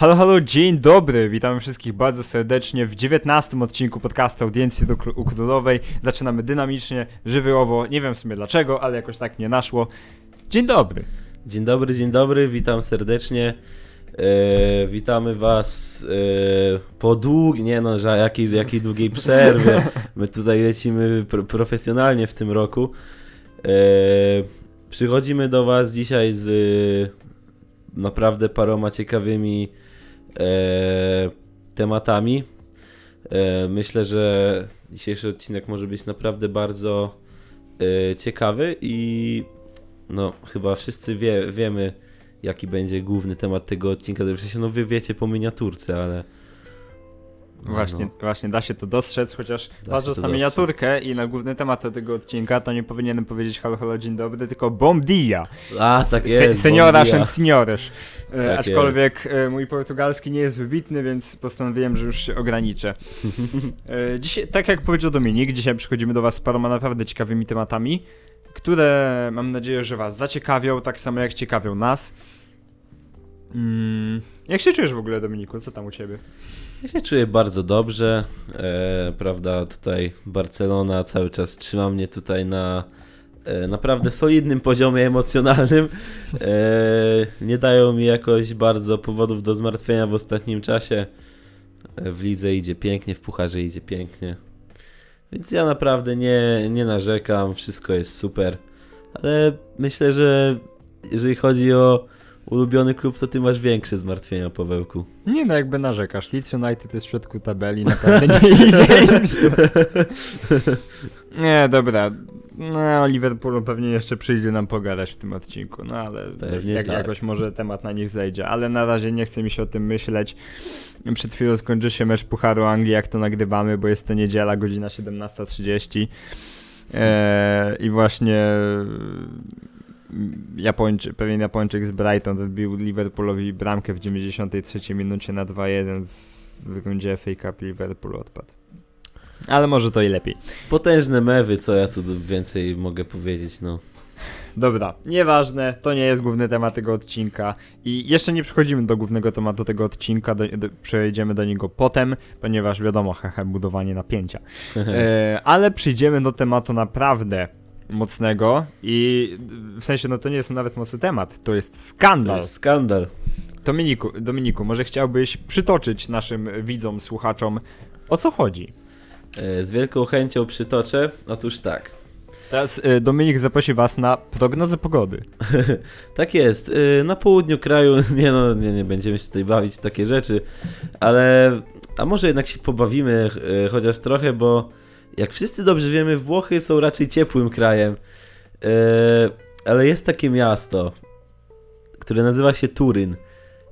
Halo, halo, dzień dobry, witam wszystkich bardzo serdecznie w 19 odcinku podcastu Audiencji do u Królowej. Zaczynamy dynamicznie, żywiołowo, nie wiem w sumie dlaczego, ale jakoś tak mnie naszło. Dzień dobry. Dzień dobry, dzień dobry, witam serdecznie. E, witamy Was e, po długiej, nie no, że jakiej, jakiej długiej przerwie. My tutaj lecimy pr profesjonalnie w tym roku. E, przychodzimy do Was dzisiaj z e, naprawdę paroma ciekawymi tematami. E, myślę, że dzisiejszy odcinek może być naprawdę bardzo e, ciekawy i no chyba wszyscy wie, wiemy jaki będzie główny temat tego odcinka. Sensie, no wy wiecie po miniaturce, ale Właśnie, no. właśnie da się to dostrzec, chociaż się patrząc na dostrzec. miniaturkę i na główny temat tego odcinka, to nie powinienem powiedzieć halo, halo, dzień dobry, tylko bom dia. A, tak Se- jest. Senioras bon dia. and seniores. E, Tak aczkolwiek e, mój portugalski nie jest wybitny, więc postanowiłem, że już się ograniczę. E, dzisiaj, tak jak powiedział Dominik, dzisiaj przychodzimy do Was z paroma naprawdę ciekawymi tematami, które mam nadzieję, że Was zaciekawią, tak samo jak ciekawią nas. Mm, jak się czujesz w ogóle, Dominiku? Co tam u Ciebie? Ja się czuję bardzo dobrze. E, prawda, tutaj Barcelona cały czas trzyma mnie tutaj na e, naprawdę solidnym poziomie emocjonalnym. E, nie dają mi jakoś bardzo powodów do zmartwienia w ostatnim czasie. E, w lidze idzie pięknie, w pucharze idzie pięknie. Więc ja naprawdę nie, nie narzekam, wszystko jest super. Ale myślę, że jeżeli chodzi o ulubiony klub, to ty masz większe zmartwienia, Pawełku. Nie no, jakby narzekasz. Leeds United jest w środku tabeli, naprawdę nie idzie im źle. Nie, dobra. No, o Liverpoolu pewnie jeszcze przyjdzie nam pogadać w tym odcinku, no ale Pewnie jak, tak. jakoś może temat na nich zejdzie, ale na razie nie chce mi się o tym myśleć. Przed chwilą skończy się mecz Pucharu Anglii, jak to nagrywamy, bo jest to niedziela, godzina 17.30 eee, i właśnie Japończy, pewien Japończyk z Brighton wbił Liverpoolowi bramkę w 93 minucie na 2-1 w, rundzie FA Cup Liverpool odpadł. Ale może to i lepiej. Potężne mewy, co ja tu więcej mogę powiedzieć, no. Dobra, nieważne, to nie jest główny temat tego odcinka i jeszcze nie przechodzimy do głównego tematu tego odcinka, do, do, przejdziemy do niego potem, ponieważ wiadomo, hehe, budowanie napięcia. E, ale przyjdziemy do tematu naprawdę mocnego i w sensie, no to nie jest nawet mocny temat, to jest To skandal. jest skandal. Dominiku, Dominiku, może chciałbyś przytoczyć naszym widzom, słuchaczom, o co chodzi? E, Z wielką chęcią przytoczę. Otóż tak. Teraz e, Dominik zaprosi was na prognozę pogody. Tak jest. y, Na południu kraju, nie no, nie, nie będziemy się tutaj bawić w takie rzeczy, ale a może jednak się pobawimy chociaż trochę, bo jak wszyscy dobrze wiemy, Włochy są raczej ciepłym krajem. Y, Ale jest takie miasto, które nazywa się Turyn.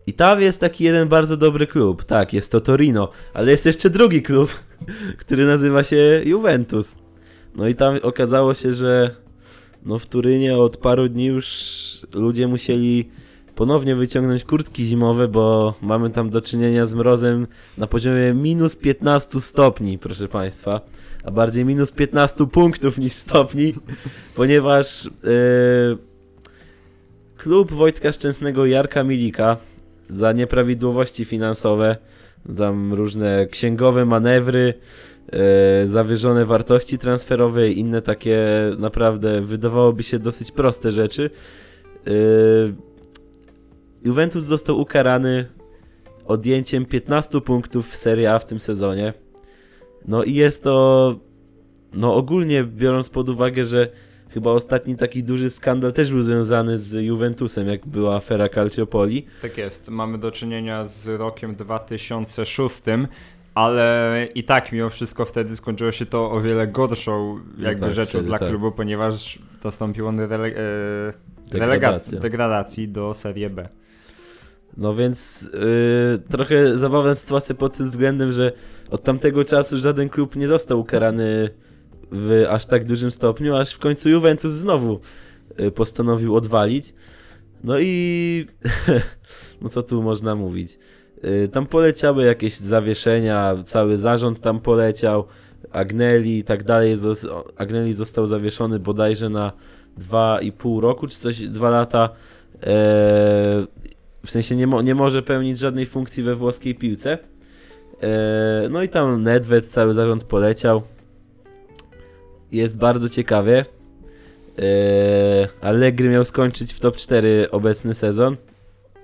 I tam jest taki jeden bardzo dobry klub. Tak, jest to Torino, ale jest jeszcze drugi klub, który nazywa się Juventus. No i tam okazało się, że no w Turynie od paru dni już ludzie musieli ponownie wyciągnąć kurtki zimowe, bo mamy tam do czynienia z mrozem na poziomie minus 15 stopni, proszę Państwa. A bardziej minus 15 punktów niż stopni, ponieważ e, klub Wojtka Szczęsnego Jarka Milika za nieprawidłowości finansowe, tam różne księgowe manewry, e, zawyżone wartości transferowe i inne takie naprawdę wydawałoby się dosyć proste rzeczy. E, Juventus został ukarany odjęciem 15 punktów w Serie A w tym sezonie. No i jest to no ogólnie biorąc pod uwagę, że chyba ostatni taki duży skandal też był związany z Juventusem, jak była afera Calciopoli. Tak jest, mamy do czynienia z rokiem 2006, ale i tak mimo wszystko wtedy skończyło się to o wiele gorszą jakby tak, rzeczą dla tak. klubu, ponieważ dostąpił on rele- e, degradacji do Serie B. No więc yy, trochę zabawna sytuacja pod tym względem, że od tamtego czasu żaden klub nie został ukarany w aż tak dużym stopniu, aż w końcu Juventus znowu yy, postanowił odwalić. No i no co tu można mówić? Yy, tam poleciały jakieś zawieszenia, cały zarząd tam poleciał, Agnelli i tak dalej. Agnelli został zawieszony bodajże na 2,5 roku, czy coś, 2 lata. Eee, w sensie nie, mo nie może pełnić żadnej funkcji we włoskiej piłce. E, no i tam Nedved, cały zarząd poleciał. Jest bardzo ciekawie. E, Allegri miał skończyć w top 4 obecny sezon,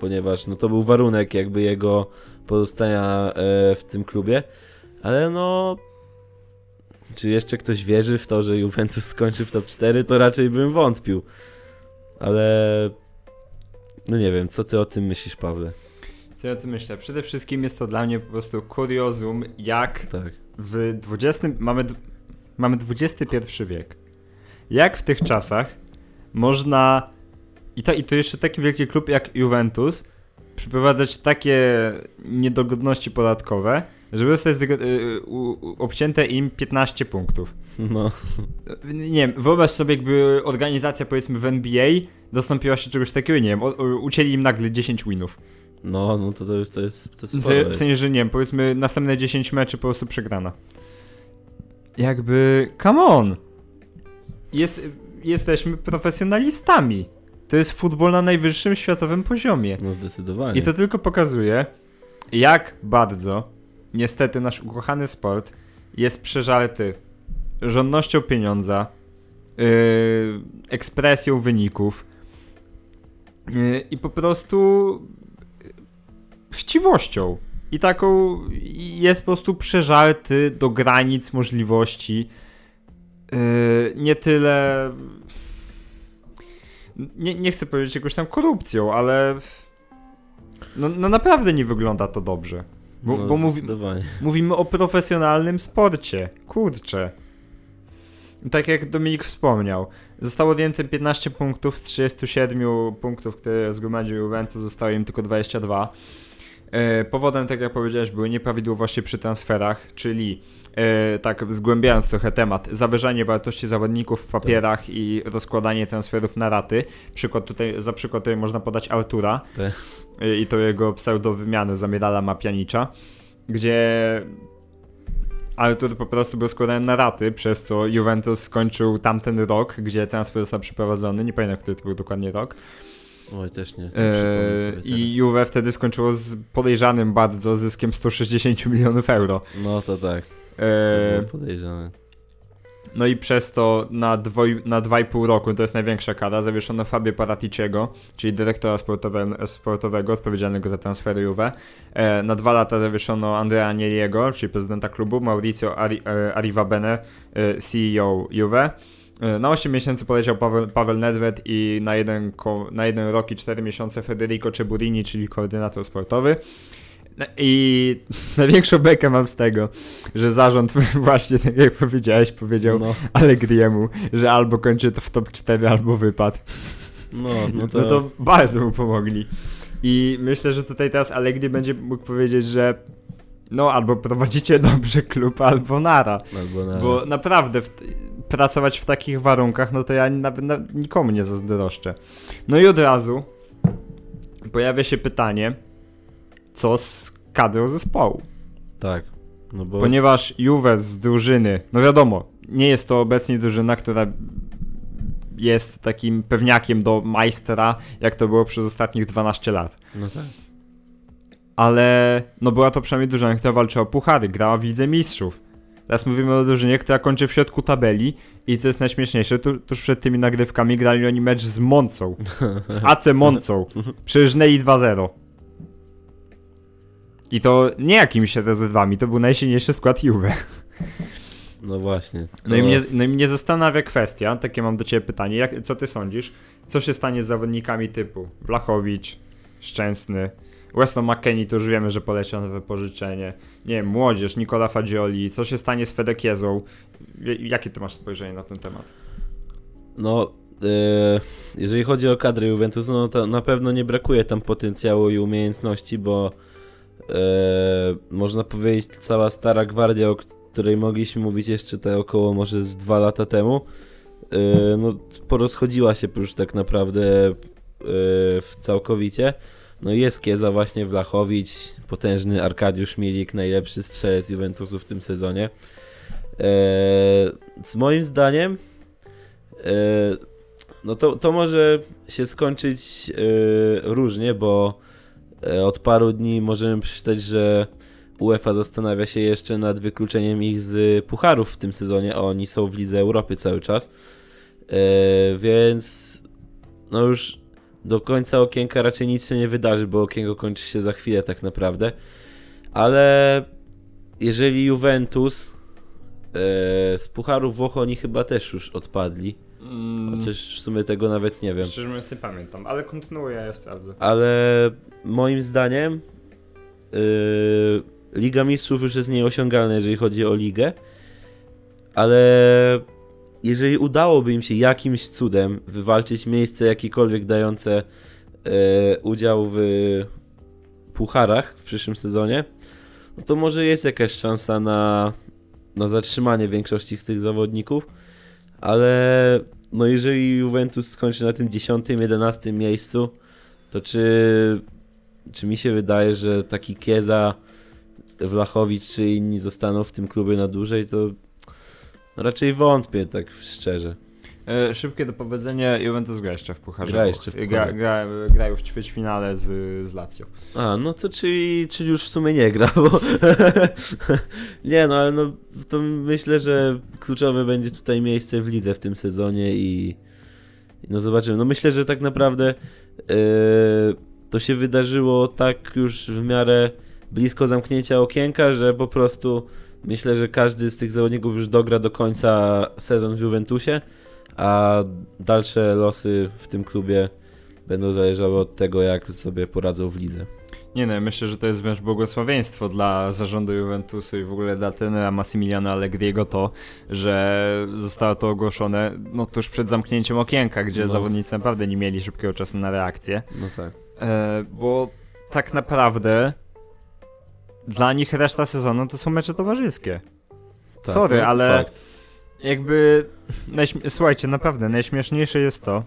ponieważ no to był warunek jakby jego pozostania e, w tym klubie. Ale no czy jeszcze ktoś wierzy w to, że Juventus skończy w top 4, to raczej bym wątpił. Ale no nie wiem, co ty o tym myślisz, Pawle? Co ja o tym myślę? Przede wszystkim jest to dla mnie po prostu kuriozum, jak Tak. w 20. mamy, mamy XXI wiek. Jak w tych czasach można. I to, I to jeszcze taki wielki klub jak Juventus przeprowadzać takie niedogodności podatkowe, żeby zostać zgo- y, u- u- obcięte im 15 punktów. No, Nie wiem, wyobraź sobie, jakby organizacja powiedzmy w NBA dostąpiła się czegoś takiego, nie wiem, o, ucięli im nagle 10 winów. no, no to, to już to jest, to sensie, w jest. sensie, że nie wiem, powiedzmy następne 10 meczy po prostu przegrana. Jakby, come on! Jest, jesteśmy profesjonalistami. To jest futbol na najwyższym światowym poziomie. No zdecydowanie. I to tylko pokazuje, jak bardzo niestety nasz ukochany sport jest przeżarty żądnością pieniądza, yy, ekspresją wyników yy, i po prostu chciwością. I taką jest po prostu przeżarty do granic możliwości. Yy, nie tyle. Nie, nie chcę powiedzieć jakąś tam korupcją, ale. No, no naprawdę nie wygląda to dobrze. Bo, no, bo mówi, mówimy o profesjonalnym sporcie. Kurczę. Tak jak Dominik wspomniał, zostało odjęte 15 punktów z 37 punktów, które zgromadził Juventus, zostało im tylko 22. E, Powodem, tak jak powiedziałeś, były nieprawidłowości przy transferach, czyli e, tak zgłębiając trochę temat, zawyżanie wartości zawodników w papierach i rozkładanie transferów na raty. Przykład tutaj, za przykład tutaj można podać Artura Tak. e, i to jego pseudowymiany za Mirala Mapianicza, gdzie Artur po prostu był składany na raty, przez co Juventus skończył tamten rok, gdzie transfer został przeprowadzony, nie pamiętam, który to był dokładnie rok. Oj, też nie. Eee. I Juve wtedy skończyło z podejrzanym bardzo zyskiem 160 milionów euro. No to tak, to Eee, podejrzane. no i przez to na, dwoj, na 2,5 roku, to jest największa kara, zawieszono Fabio Paraticiego, czyli dyrektora sportowe, sportowego odpowiedzialnego za transfery Juve. E, na dwa lata zawieszono Andrea Agnelliego, czyli prezydenta klubu, Maurizio Ari, e, Arrivabene, e, CEO Juve. E, Na 8 miesięcy poleciał Paweł, Paweł Nedved i na jeden, na jeden rok i 4 miesiące Federico Ceburini, czyli koordynator sportowy. No I największą bekę mam z tego, że zarząd właśnie, tak jak powiedziałeś, powiedział No, Allegriemu, że albo kończy to w top 4, albo wypad. no, no to, No to bardzo mu pomogli. I myślę, że tutaj teraz Allegri będzie mógł powiedzieć, że no albo prowadzicie dobrze klub, albo nara. albo na... Bo naprawdę w, pracować w takich warunkach, no to ja nawet na, nikomu nie zazdroszczę. No i od razu pojawia się pytanie, co z kadrą zespołu? Tak, no bo... Ponieważ Juve z drużyny, no wiadomo, nie jest to obecnie drużyna, która jest takim pewniakiem do majstra, jak to było przez ostatnich 12 lat. No tak. Ale no była to przynajmniej drużyna, która walczyła o puchary, grała w Lidze Mistrzów. Teraz mówimy o drużynie, która kończy w środku tabeli i co jest najśmieszniejsze, tu, tuż przed tymi nagrywkami grali oni mecz z Moncą, z AC Moncą. Przeżyli 2-0. I to nie jakimiś rezerwami, to był najsilniejszy skład Juve. No właśnie. No i, To- mnie, no i mnie zastanawia kwestia, takie mam do ciebie pytanie, jak, co ty sądzisz? Co się stanie z zawodnikami typu Blachowicz, Szczęsny, Weston McKennie, to już wiemy, że poleciał na wypożyczenie, nie wiem, młodzież, Nicola Fagioli, co się stanie z Fedekiezą? Jakie ty masz spojrzenie na ten temat? No, e, jeżeli chodzi o kadrę Juventusu, no to na pewno nie brakuje tam potencjału i umiejętności, bo e, można powiedzieć cała stara gwardia, o której mogliśmy mówić jeszcze te około może z dwa lata temu, e, no porozchodziła się już tak naprawdę e, w całkowicie. No jest Kieza właśnie Wlachowicz, potężny Arkadiusz Milik, najlepszy strzelec Juventusu w tym sezonie. E, z moim zdaniem E, No to, to może się skończyć e, różnie, bo E, Od paru dni możemy przeczytać, że UEFA zastanawia się jeszcze nad wykluczeniem ich z pucharów w tym sezonie, a oni są w Lidze Europy cały czas. E, więc no już do końca okienka raczej nic się nie wydarzy, bo okienko kończy się za chwilę tak naprawdę. Ale jeżeli Juventus e, z pucharów Włoch oni chyba też już odpadli. Mm, Chociaż w sumie tego nawet nie wiem. Szczerze mówiąc nie pamiętam, ale kontynuuję, ja sprawdzę. Ale moim zdaniem yy, Liga Mistrzów już jest nieosiągalna, jeżeli chodzi o ligę. Ale jeżeli udałoby im się jakimś cudem wywalczyć miejsce jakiekolwiek dające yy, udział w pucharach w przyszłym sezonie, no to może jest jakaś szansa na, na zatrzymanie większości z tych zawodników, ale no jeżeli Juventus skończy na tym 10-11 miejscu, to czy, czy mi się wydaje, że taki Kieza, Wlachowicz czy inni zostaną w tym klubie na dłużej, to no raczej wątpię, tak szczerze. E, szybkie dopowiedzenie, Juventus gra jeszcze w Pucharze. Gra jeszcze w Gra, Pucharze. gra, grają w ćwierćfinale z, z Lazio. A, no to czyli, czyli już w sumie nie gra, bo nie no, ale no to myślę, że kluczowe będzie tutaj miejsce w lidze w tym sezonie i i no zobaczymy. No myślę, że tak naprawdę yy, to się wydarzyło tak już w miarę blisko zamknięcia okienka, że po prostu myślę, że każdy z tych zawodników już dogra do końca sezon w Juventusie, a dalsze losy w tym klubie będą zależały od tego, jak sobie poradzą w lidze. Nie no, myślę, że to jest wręcz błogosławieństwo dla zarządu Juventusu i w ogóle dla trenera Massimiliana Allegriego to, że zostało to ogłoszone no tuż przed zamknięciem okienka, gdzie No. zawodnicy naprawdę nie mieli szybkiego czasu na reakcję. No tak. E, bo tak naprawdę dla nich reszta sezonu to są mecze towarzyskie. tak Sorry, no to ale fakt. jakby najśmie- słuchajcie, naprawdę najśmieszniejsze jest to,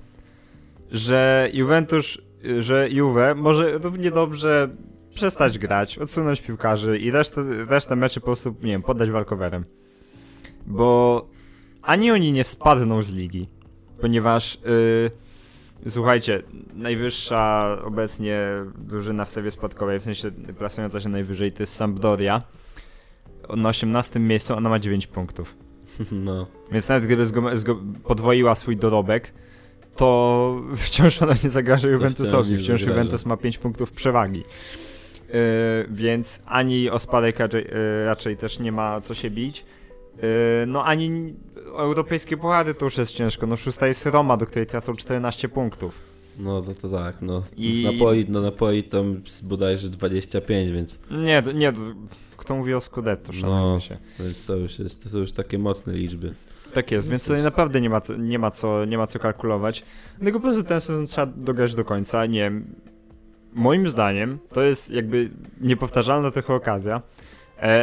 że Juventus, że Juve może równie dobrze przestać grać, odsunąć piłkarzy i resztę, resztę meczy po prostu, nie wiem, poddać walkowerem. Bo ani oni nie spadną z ligi, ponieważ yy, słuchajcie, najwyższa obecnie drużyna w serii spadkowej, w sensie plasująca się najwyżej, to jest Sampdoria. Na 18 miejscu ona ma 9 punktów. No. Więc nawet gdyby podwoiła swój dorobek, to wciąż ona nie zagraża Juventusowi. Wciąż zagraża. Juventus ma 5 punktów przewagi. Yy, więc ani o spadek raczej, yy, raczej też nie ma co się bić. Yy, no ani europejskie puchary to już jest ciężko. No szósta jest Roma, do której tracą 14 punktów. No to, to tak, no. I- I... Napoi, no napoi tam z bodajże 25, więc, Nie, to- nie, to- kto mówi o Scudetto, szanujmy No. się. więc to już jest, to są już takie mocne liczby. Tak jest, więc tutaj naprawdę nie ma co, nie ma co, nie ma co kalkulować. Tylko po prostu ten sezon trzeba dograć do końca. Nie moim zdaniem to jest jakby niepowtarzalna trochę okazja,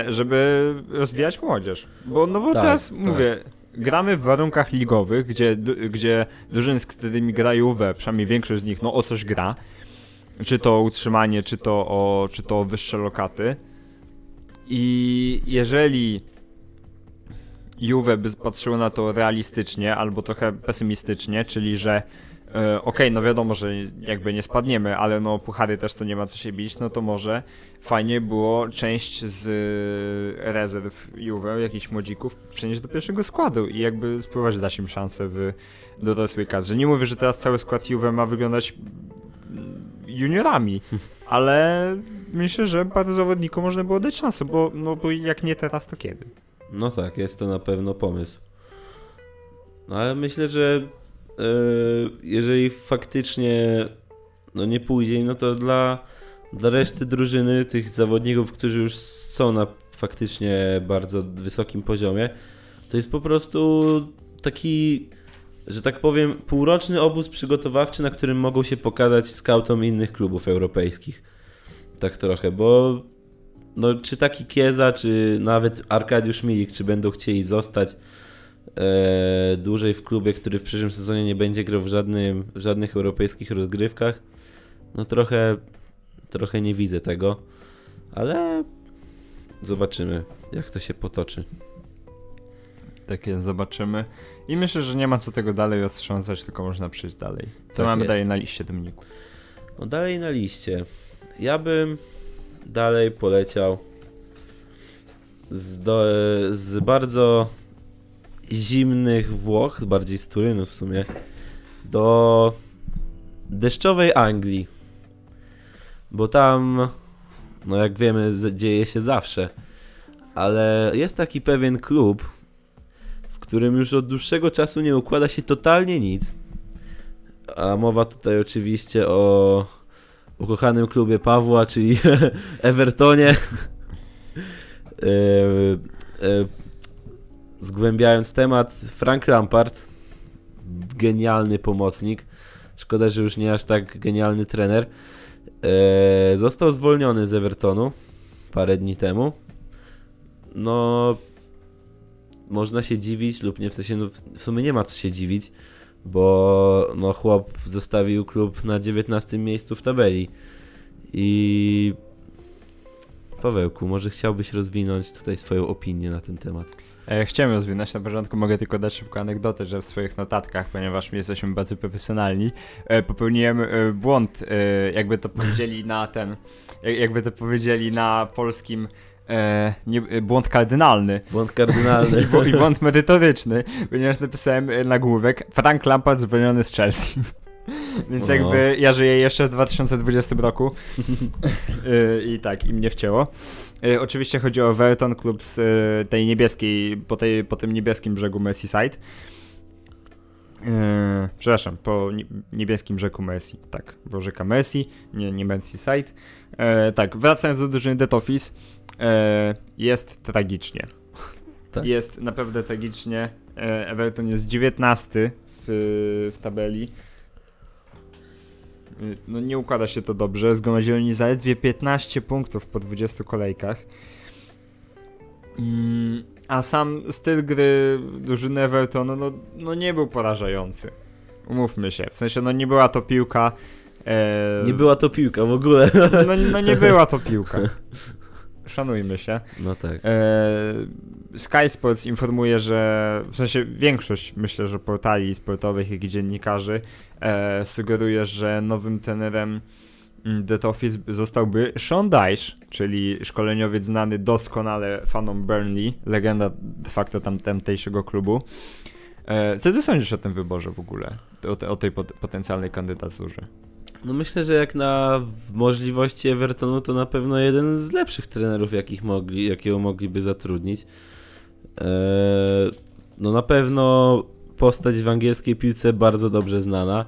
żeby rozwijać młodzież. Bo no bo Tak, teraz tak. mówię, gramy w warunkach ligowych, gdzie, gdzie drużyny, z którymi gra Juve, przynajmniej większość z nich, no o coś gra. Czy to utrzymanie, czy to o, czy to o wyższe lokaty. I jeżeli Juve by patrzyło na to realistycznie albo trochę pesymistycznie, czyli że e, okej, no wiadomo, że jakby nie spadniemy, ale no puchary też to nie ma co się bić, no to może fajnie było część z rezerw Juve, jakichś młodzików przenieść do pierwszego składu i jakby spróbować dać im szansę w dorosłej kadrze. Nie mówię, że teraz cały skład Juve ma wyglądać juniorami, ale myślę, że paru zawodnikom można było dać szansę, bo, no, bo jak nie teraz, to kiedy? No tak, jest to na pewno pomysł. No ale myślę, że jeżeli faktycznie no nie pójdzie, no to dla, dla reszty drużyny, tych zawodników, którzy już są na faktycznie bardzo wysokim poziomie, to jest po prostu taki, że tak powiem, półroczny obóz przygotowawczy, na którym mogą się pokazać skautom innych klubów europejskich. Tak trochę, bo no, czy taki Kieza, czy nawet Arkadiusz Milik, czy będą chcieli zostać e, dłużej w klubie, który w przyszłym sezonie nie będzie grał w, żadnym, w żadnych europejskich rozgrywkach, no trochę, trochę nie widzę tego, ale zobaczymy, jak to się potoczy. Tak jest, zobaczymy. I myślę, że nie ma co tego dalej roztrząsać, tylko można przejść dalej. Co Tak mamy jest. dalej na liście Dominiku? No dalej na liście. Ja bym dalej poleciał z, do, z bardzo zimnych Włoch, bardziej z Turynu w sumie, do deszczowej Anglii. Bo tam, no jak wiemy, dzieje się zawsze. Ale jest taki pewien klub, w którym już od dłuższego czasu nie układa się totalnie nic. A mowa tutaj oczywiście o ukochanym klubie Pawła, czyli Evertonie. E, e, Zgłębiając temat, Frank Lampard, genialny pomocnik, szkoda, że już nie aż tak genialny trener, e, został zwolniony z Evertonu parę dni temu. No, można się dziwić lub nie, w sensie, no, w sumie nie ma co się dziwić, bo no, chłop zostawił klub na 19 miejscu w tabeli. I Pawełku, może chciałbyś rozwinąć tutaj swoją opinię na ten temat? E, Chciałem rozwinąć, na początku mogę tylko dać szybką anegdotę, że w swoich notatkach, ponieważ my jesteśmy bardzo profesjonalni, e, popełniłem e, błąd, jakby to powiedzieli na ten, jak- jakby to powiedzieli na polskim, e, nie, błąd kardynalny Błąd kardynalny. i, bł- i błąd merytoryczny, ponieważ napisałem nagłówek Frank Lampard zwolniony z Chelsea. Więc O. jakby ja żyję jeszcze w 2020 roku E, i tak, im nie wcięło. E, Oczywiście chodzi o Everton, klub z e, tej niebieskiej, po, tej, po tym niebieskim brzegu Merseyside. E, przepraszam, po nie- niebieskim brzegu Mercy, tak, bo rzeka Mercy, nie, nie Merseyside. E, tak, wracając do drużyny Dead Office, e, jest tragicznie. Tak. Jest naprawdę tragicznie. E, Everton jest 19 w, w tabeli. No nie układa się to dobrze. Zgromadzili oni zaledwie 15 punktów po 20 kolejkach. Mm, A sam styl gry drużyny Evertonu no, no nie był porażający. Umówmy się. W sensie no nie była to piłka. E, Nie była to piłka w ogóle. No, no nie była to piłka. Szanujmy się. No tak. E, Sky Sports informuje, że w sensie większość myślę, że portali sportowych, jak i dziennikarzy e, sugeruje, że nowym trenerem mm, The Office zostałby Sean Dyche, czyli szkoleniowiec znany doskonale fanom Burnley, legenda de facto tam, tamtejszego klubu. E, co ty sądzisz o tym wyborze w ogóle? O, te, o tej pot- potencjalnej kandydaturze? No myślę, że jak na możliwości Evertonu to na pewno jeden z lepszych trenerów, jakich mogli, jakiego mogliby zatrudnić. Eee, no na pewno postać w angielskiej piłce bardzo dobrze znana.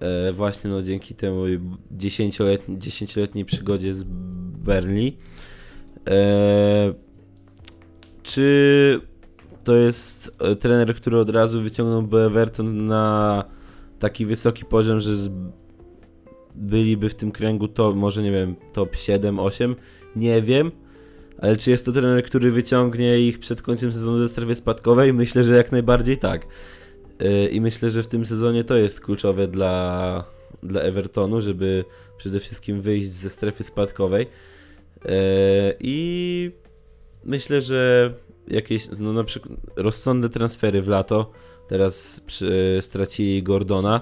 Eee, właśnie no dzięki temu dziesięcioletni, dziesięcioletniej przygodzie z Burnley. Eee, czy to jest e, trener, który od razu wyciągnąłby Everton na taki wysoki poziom, że z byliby w tym kręgu to może nie wiem, top 7, 8, nie wiem. Ale czy jest to trener, który wyciągnie ich przed końcem sezonu ze strefy spadkowej? Myślę, że jak najbardziej tak. Yy, I myślę, że w tym sezonie to jest kluczowe dla, dla Evertonu, żeby przede wszystkim wyjść ze strefy spadkowej. Yy, I myślę, że jakieś, no na przykład rozsądne transfery w lato. Teraz przy, stracili Gordona.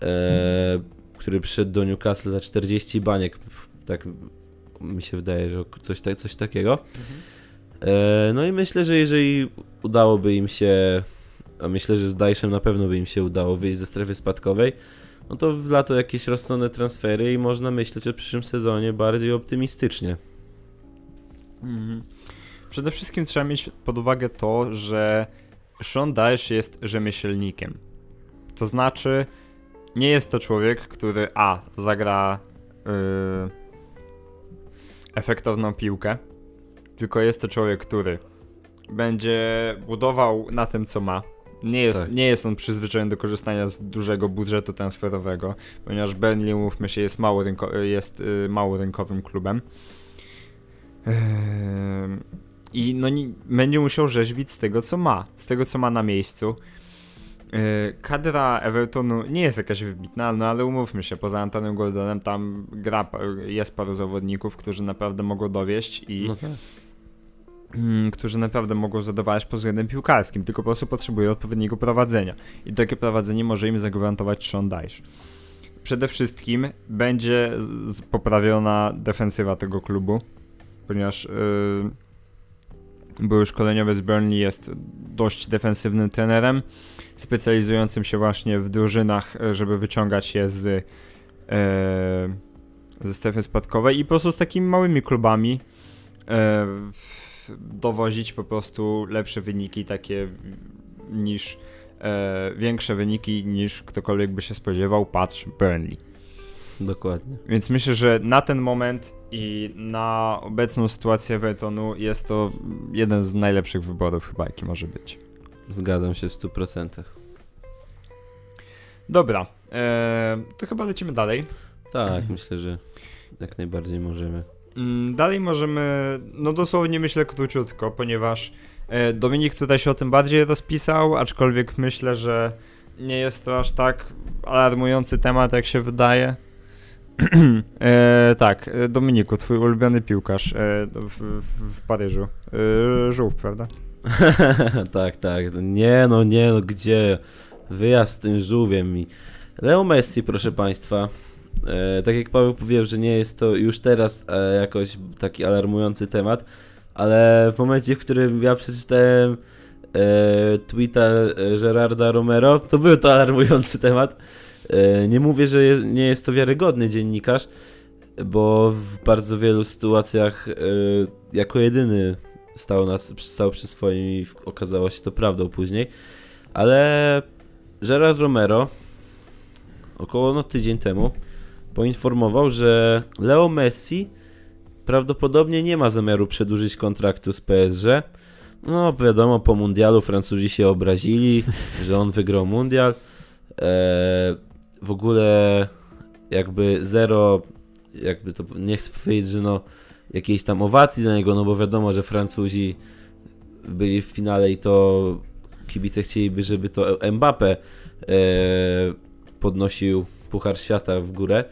Yy, który przyszedł do Newcastle za 40 baniek. Tak mi się wydaje, że coś, ta, coś takiego. E, no i myślę, że jeżeli udałoby im się, a myślę, że z Dajszem na pewno by im się udało wyjść ze strefy spadkowej, no to w lato jakieś rozsądne transfery i można myśleć o przyszłym sezonie bardziej optymistycznie. Mhm. Przede wszystkim trzeba mieć pod uwagę to, że Sean Dyche jest rzemieślnikiem. To znaczy, nie jest to człowiek, który A. zagra yy, efektowną piłkę, tylko jest to człowiek, który będzie budował na tym, co ma. Nie jest, Tak. nie jest on przyzwyczajony do korzystania z dużego budżetu transferowego, ponieważ Burnley, mówmy się, jest mało, rynko, jest yy, mało rynkowym klubem. Ehm, I no nie, będzie musiał rzeźbić z tego, co ma, z tego, co ma na miejscu. Yy, Kadra Evertonu nie jest jakaś wybitna, no ale umówmy się, poza Antonem Gordonem tam gra, jest paru zawodników, którzy naprawdę mogą dowieść i No tak. mm, którzy naprawdę mogą zadowalać pod względem piłkarskim, tylko po prostu potrzebują odpowiedniego prowadzenia. I takie prowadzenie może im zagwarantować Sean Dyche. przede wszystkim będzie poprawiona defensywa tego klubu, ponieważ yy, były z Burnley jest dość defensywnym trenerem, specjalizującym się właśnie w drużynach, żeby wyciągać je z, yy, ze strefy spadkowej i po prostu z takimi małymi klubami yy, dowozić po prostu lepsze wyniki takie niż e, większe wyniki niż ktokolwiek by się spodziewał, patrz Burnley. Dokładnie. Więc myślę, że na ten moment i na obecną sytuację Evertonu jest to jeden z najlepszych wyborów chyba, jaki może być. Zgadzam się w 100%. Dobra, e, to chyba lecimy dalej. Tak, myślę, że jak najbardziej możemy. Mm, dalej możemy, no dosłownie myślę króciutko, ponieważ e, Dominik tutaj się o tym bardziej rozpisał, aczkolwiek myślę, że nie jest to aż tak alarmujący temat, jak się wydaje. e, tak, e, Dominiku, twój ulubiony piłkarz e, w, w, Paryżu. E, żółw, prawda? tak, tak. Nie no, nie no, gdzie? Wyjazd z tym żółwiem mi. Leo Messi, proszę państwa, E, tak jak Paweł powiedział, że nie jest to już teraz e, jakoś taki alarmujący temat, ale w momencie, w którym ja przeczytałem e, tweeta e, Gerarda Romero, to był to alarmujący temat. E, nie mówię, że nie jest to wiarygodny dziennikarz, bo w bardzo wielu sytuacjach e, jako jedyny stał, nas, stał przy swoim i okazało się to prawdą później. Ale Gerard Romero około no, tydzień temu poinformował, że Leo Messi prawdopodobnie nie ma zamiaru przedłużyć kontraktu z PSG. No, wiadomo, po mundialu Francuzi się obrazili, że on wygrał mundial. Eee, w ogóle jakby zero, jakby to nie chcę powiedzieć, że no jakiejś tam owacji dla niego, no bo wiadomo, że Francuzi byli w finale i to kibice chcieliby, żeby to Mbappe e, podnosił Puchar Świata w górę,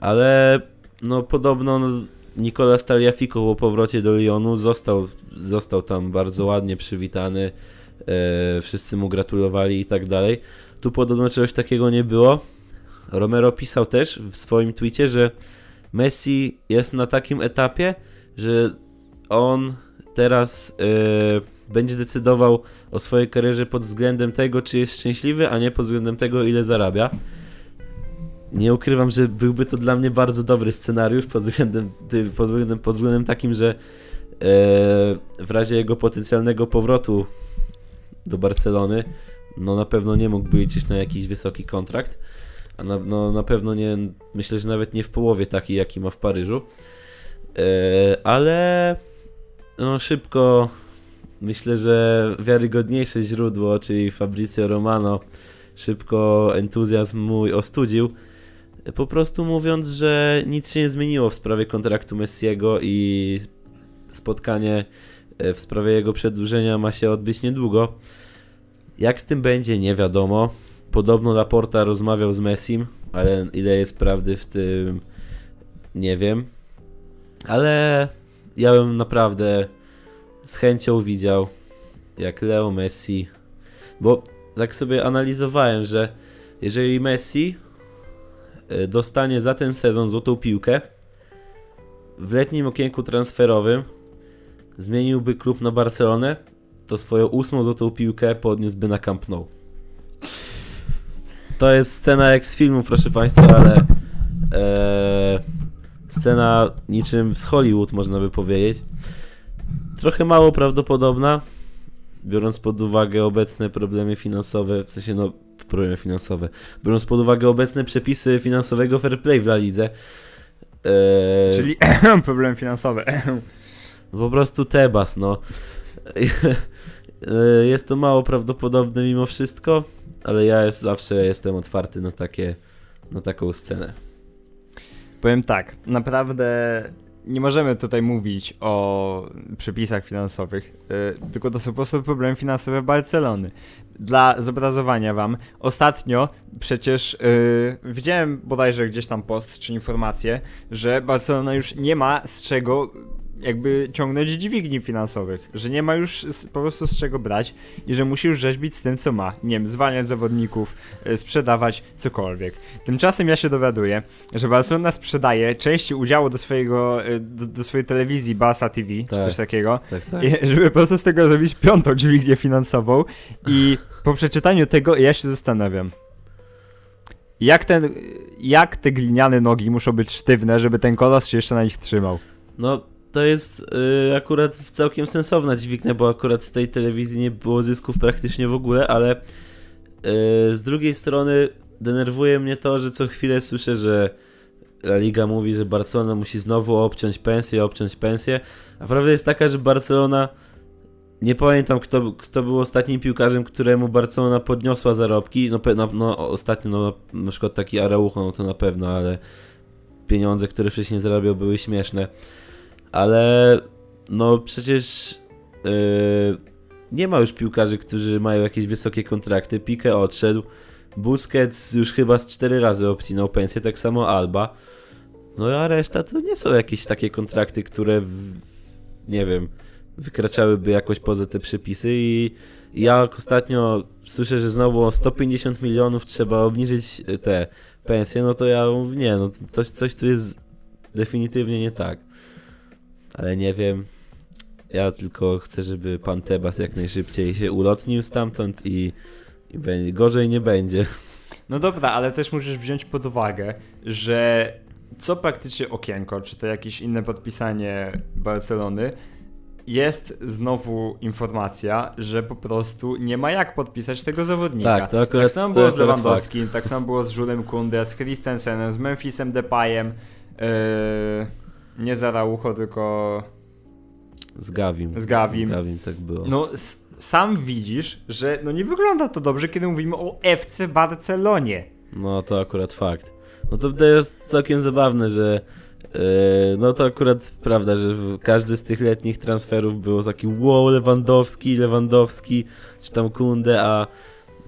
ale no podobno no, Nicolas Taliafico po powrocie do Lyonu został, został tam bardzo ładnie przywitany, e, wszyscy mu gratulowali i tak dalej. Tu podobno czegoś takiego nie było. Romero pisał też w swoim twicie, że Messi jest na takim etapie, że on teraz e, będzie decydował o swojej karierze pod względem tego, czy jest szczęśliwy, a nie pod względem tego, ile zarabia. Nie ukrywam, że byłby to dla mnie bardzo dobry scenariusz pod względem, pod względem, pod względem takim, że e, w razie jego potencjalnego powrotu do Barcelony, no na pewno nie mógłby liczyć na jakiś wysoki kontrakt, a na, no, na pewno nie, myślę, że nawet nie w połowie taki, jaki ma w Paryżu, e, ale no szybko myślę, że wiarygodniejsze źródło, czyli Fabrizio Romano, szybko entuzjazm mój ostudził po prostu mówiąc, że nic się nie zmieniło w sprawie kontraktu Messiego i spotkanie e, w sprawie jego przedłużenia ma się odbyć niedługo. Jak z tym będzie, nie wiadomo. Podobno Laporta rozmawiał z Messim, ale ile jest prawdy w tym, nie wiem. Ale ja bym naprawdę z chęcią widział, jak Leo Messi, bo tak sobie analizowałem, że jeżeli Messi E, dostanie za ten sezon złotą piłkę, w letnim okienku transferowym zmieniłby klub na Barcelonę, to swoją ósmą złotą piłkę podniósłby na Camp Nou. To jest scena jak z filmu, proszę Państwa, ale e, scena niczym z Hollywood, można by powiedzieć. Trochę mało prawdopodobna, biorąc pod uwagę obecne problemy finansowe, w sensie no problemy finansowe, biorąc pod uwagę obecne przepisy finansowego fair play w La Lidze. E... Czyli problem finansowy. po prostu Tebas, no. E, jest to mało prawdopodobne mimo wszystko, ale ja jest, zawsze jestem otwarty na takie, na taką scenę. Powiem tak, naprawdę nie możemy tutaj mówić o przepisach finansowych, yy, tylko to są po prostu problemy finansowe Barcelony. Dla zobrazowania wam, ostatnio przecież yy, widziałem bodajże gdzieś tam post czy informację, że Barcelona już nie ma z czego jakby ciągnąć dźwigni finansowych, że nie ma już z, po prostu z czego brać i że musi już rzeźbić z tym, co ma. Nie wiem, zwalniać zawodników, y, sprzedawać cokolwiek. Tymczasem ja się dowiaduję, że Barcelona sprzedaje części udziału do swojego, y, do, do swojej telewizji Barca TV, czy Tak. coś takiego, Tak, tak. żeby po prostu z tego zrobić piątą dźwignię finansową i po przeczytaniu tego ja się zastanawiam. Jak, ten, jak te gliniane nogi muszą być sztywne, żeby ten kolos się jeszcze na nich trzymał? No, to jest y, akurat całkiem sensowna dźwignia, bo akurat z tej telewizji nie było zysków praktycznie w ogóle, ale y, z drugiej strony denerwuje mnie to, że co chwilę słyszę, że La Liga mówi, że Barcelona musi znowu obciąć pensję, obciąć pensję, a prawda jest taka, że Barcelona nie pamiętam kto, kto był ostatnim piłkarzem, któremu Barcelona podniosła zarobki, no, no, no ostatnio no, na przykład taki Araujo, no to na pewno, ale pieniądze, które wcześniej zarabiał były śmieszne ale no przecież yy, nie ma już piłkarzy, którzy mają jakieś wysokie kontrakty. Pique odszedł, Busquets już chyba z cztery razy obcinał pensję, tak samo Alba. No a reszta to nie są jakieś takie kontrakty, które w, nie wiem, wykraczałyby jakoś poza te przepisy i ja ostatnio słyszę, że znowu o 150 milionów trzeba obniżyć te pensje, no to ja mówię, nie, no coś tu jest definitywnie nie tak. Ale nie wiem. Ja tylko chcę, żeby pan Tebas jak najszybciej się ulotnił stamtąd i, i będzie, gorzej nie będzie. No dobra, ale też musisz wziąć pod uwagę, że co praktycznie okienko, czy to jakieś inne podpisanie Barcelony, jest znowu informacja, że po prostu nie ma jak podpisać tego zawodnika. Tak, to akurat- tak samo było z Lewandowskim, tak samo było z Żulem Kunde, z Christensenem, z Memphisem Depayem, yy, nie z Araujo, tylko Z Gawim. Z Gawim. Z Gawim tak było. no sam widzisz, że no nie wygląda to dobrze, kiedy mówimy o FC Barcelonie. No to akurat fakt. No to to jest całkiem zabawne, że yy, no to akurat prawda, że każdy z tych letnich transferów było taki wow, Lewandowski, Lewandowski, czy tam Kunde, a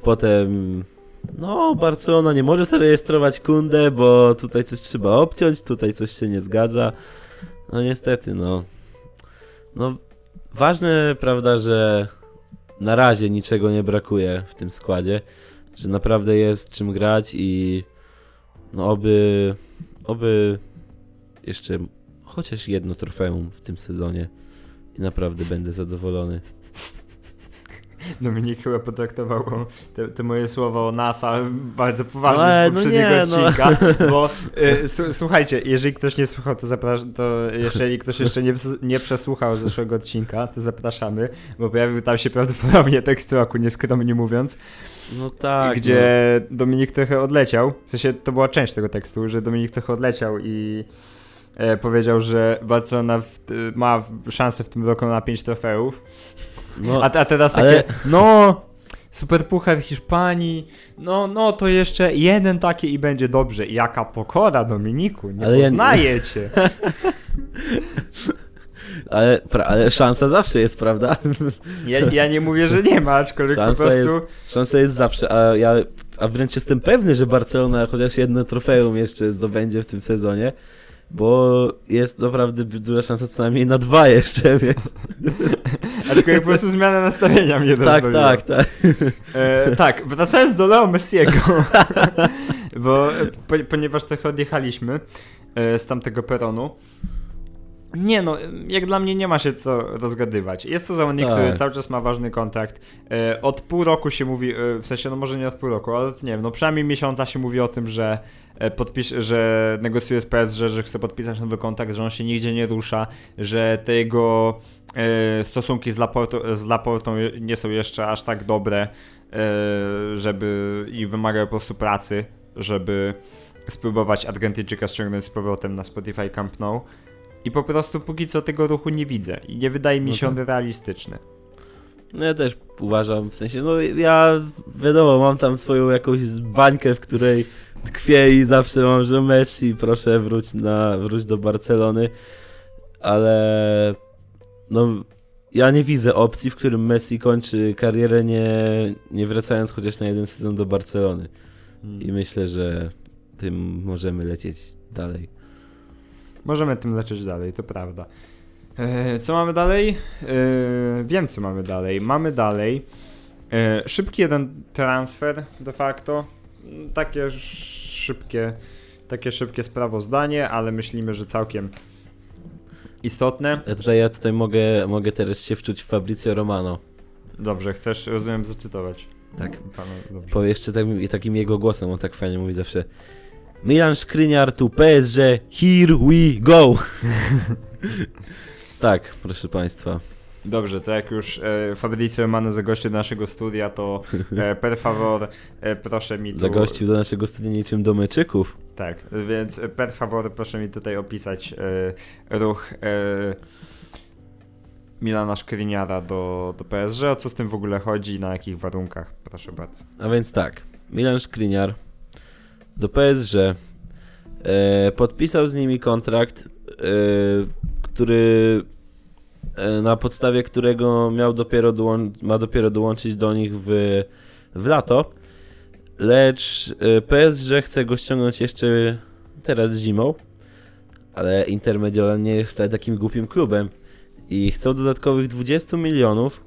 potem no Barcelona nie może zarejestrować Kunde, bo tutaj coś trzeba obciąć, tutaj coś się nie zgadza. No niestety, no. No ważne, prawda, że na razie niczego nie brakuje w tym składzie, że naprawdę jest czym grać i no oby, oby jeszcze chociaż jedno trofeum w tym sezonie i naprawdę będę zadowolony. Dominik chyba potraktował te, te moje słowa o NASA bardzo poważnie Ale z no poprzedniego nie, no. odcinka, bo y, słuchajcie, jeżeli ktoś nie słuchał, to zapraszam, to jeżeli ktoś jeszcze nie, nie przesłuchał zeszłego odcinka, to zapraszamy, bo pojawił tam się prawdopodobnie tekst roku, nieskromnie mówiąc, No tak. gdzie Dominik trochę odleciał, w sensie to była część tego tekstu, że Dominik trochę odleciał i e, powiedział, że Barcelona w, ma szansę w tym roku na 5 trofeów, no, a, a teraz takie, ale- no, Superpuchar Hiszpanii, no, no to jeszcze jeden taki i będzie dobrze. Jaka pokora, Dominiku, nie Ale ja cię. ale, ale szansa zawsze jest, prawda? Ja, ja nie mówię, że nie ma, aczkolwiek po Szansa prostu... jest, szansa jest zawsze, a ja a wręcz jestem pewny, że Barcelona chociaż jedno trofeum jeszcze zdobędzie w tym sezonie, bo jest naprawdę duża szansa co najmniej na dwa jeszcze, więc... Aczkolwiek po prostu zmiana nastawienia mnie Tak, rozbawiła. tak, tak. E, tak, wracając do Leo Messiego, bo po, ponieważ trochę odjechaliśmy e, z tamtego peronu, nie no, jak dla mnie nie ma się co rozgadywać. Jest to zawodnik, Tak. który cały czas ma ważny kontrakt. E, od pół roku się mówi, e, w sensie no może nie od pół roku, ale nie wiem, no przynajmniej miesiąca się mówi o tym, że e, podpisz, że negocjuje z PSG, że chce podpisać nowy kontrakt, że on się nigdzie nie rusza, że te jego stosunki z Laportą, z Laportą nie są jeszcze aż tak dobre, żeby i wymagają po prostu pracy, żeby spróbować Argentyńczyka ściągnąć z powrotem na Spotify Camp Nou. I po prostu póki co tego ruchu nie widzę i nie wydaje mi się tak. on realistyczny. No ja też uważam, w sensie, no ja wiadomo, mam tam swoją jakąś bańkę, w której tkwię i zawsze mam, że Messi, proszę wróć, na, wróć do Barcelony, ale no ja nie widzę opcji, w którym Messi kończy karierę nie, nie wracając chociaż na jeden sezon do Barcelony i myślę, że tym możemy lecieć dalej. Możemy tym lecieć dalej, to prawda. E, co mamy dalej? E, wiem, co mamy dalej. Mamy dalej e, szybki jeden transfer de facto. Takie sz- szybkie, takie szybkie sprawozdanie, ale myślimy, że całkiem istotne. Ja tutaj, ja tutaj mogę, mogę teraz się wczuć w Fabrizio Romano. Dobrze, chcesz, rozumiem, zacytować. Tak. Dobrze. Po jeszcze takim, takim jego głosem, on tak fajnie mówi zawsze. Milan Szkryniar tu PSG, here we go! tak, proszę państwa. Dobrze, to jak już e, Fabrizio Romano zagościł do naszego studia, to e, per favor, e, proszę mi tu... Zagościł do naszego studia niczym do meczyków. Tak, więc per favor, proszę mi tutaj opisać e, ruch e, Milana Szkriniara do, do PSG, o co z tym w ogóle chodzi i na jakich warunkach, proszę bardzo. A więc tak, Milan Szkliniar do PSG e, podpisał z nimi kontrakt, e, który e, na podstawie którego miał dopiero ma dopiero dołączyć do nich w, w lato, lecz e, PSG chce go ściągnąć jeszcze teraz zimą, ale Inter Mediolan nie jest wcale takim głupim klubem i chcą dodatkowych 20 milionów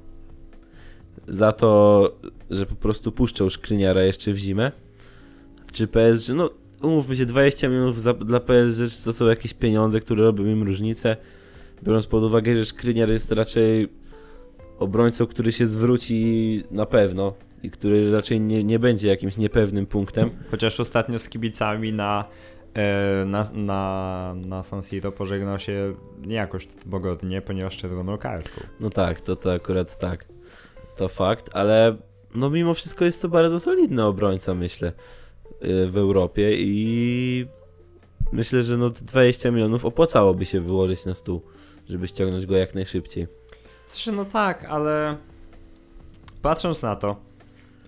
za to, że po prostu puszczą Szkliniara jeszcze w zimę. Czy PSG, no umówmy się, 20 milionów za, dla PSG to są jakieś pieniądze, które robią im różnicę. Biorąc pod uwagę, że Szkliniar jest raczej obrońcą, który się zwróci na pewno i który raczej nie, nie będzie jakimś niepewnym punktem. Chociaż ostatnio z kibicami na, e, na, na, na San Siro pożegnał się nie jakoś pogodnie, ponieważ czerwoną kartką. No tak, to, to akurat tak. To fakt, ale no mimo wszystko jest to bardzo solidny obrońca, myślę, w Europie i myślę, że no te 20 milionów opłacałoby się wyłożyć na stół, żeby ściągnąć go jak najszybciej. Znaczy, no tak, ale patrząc na to,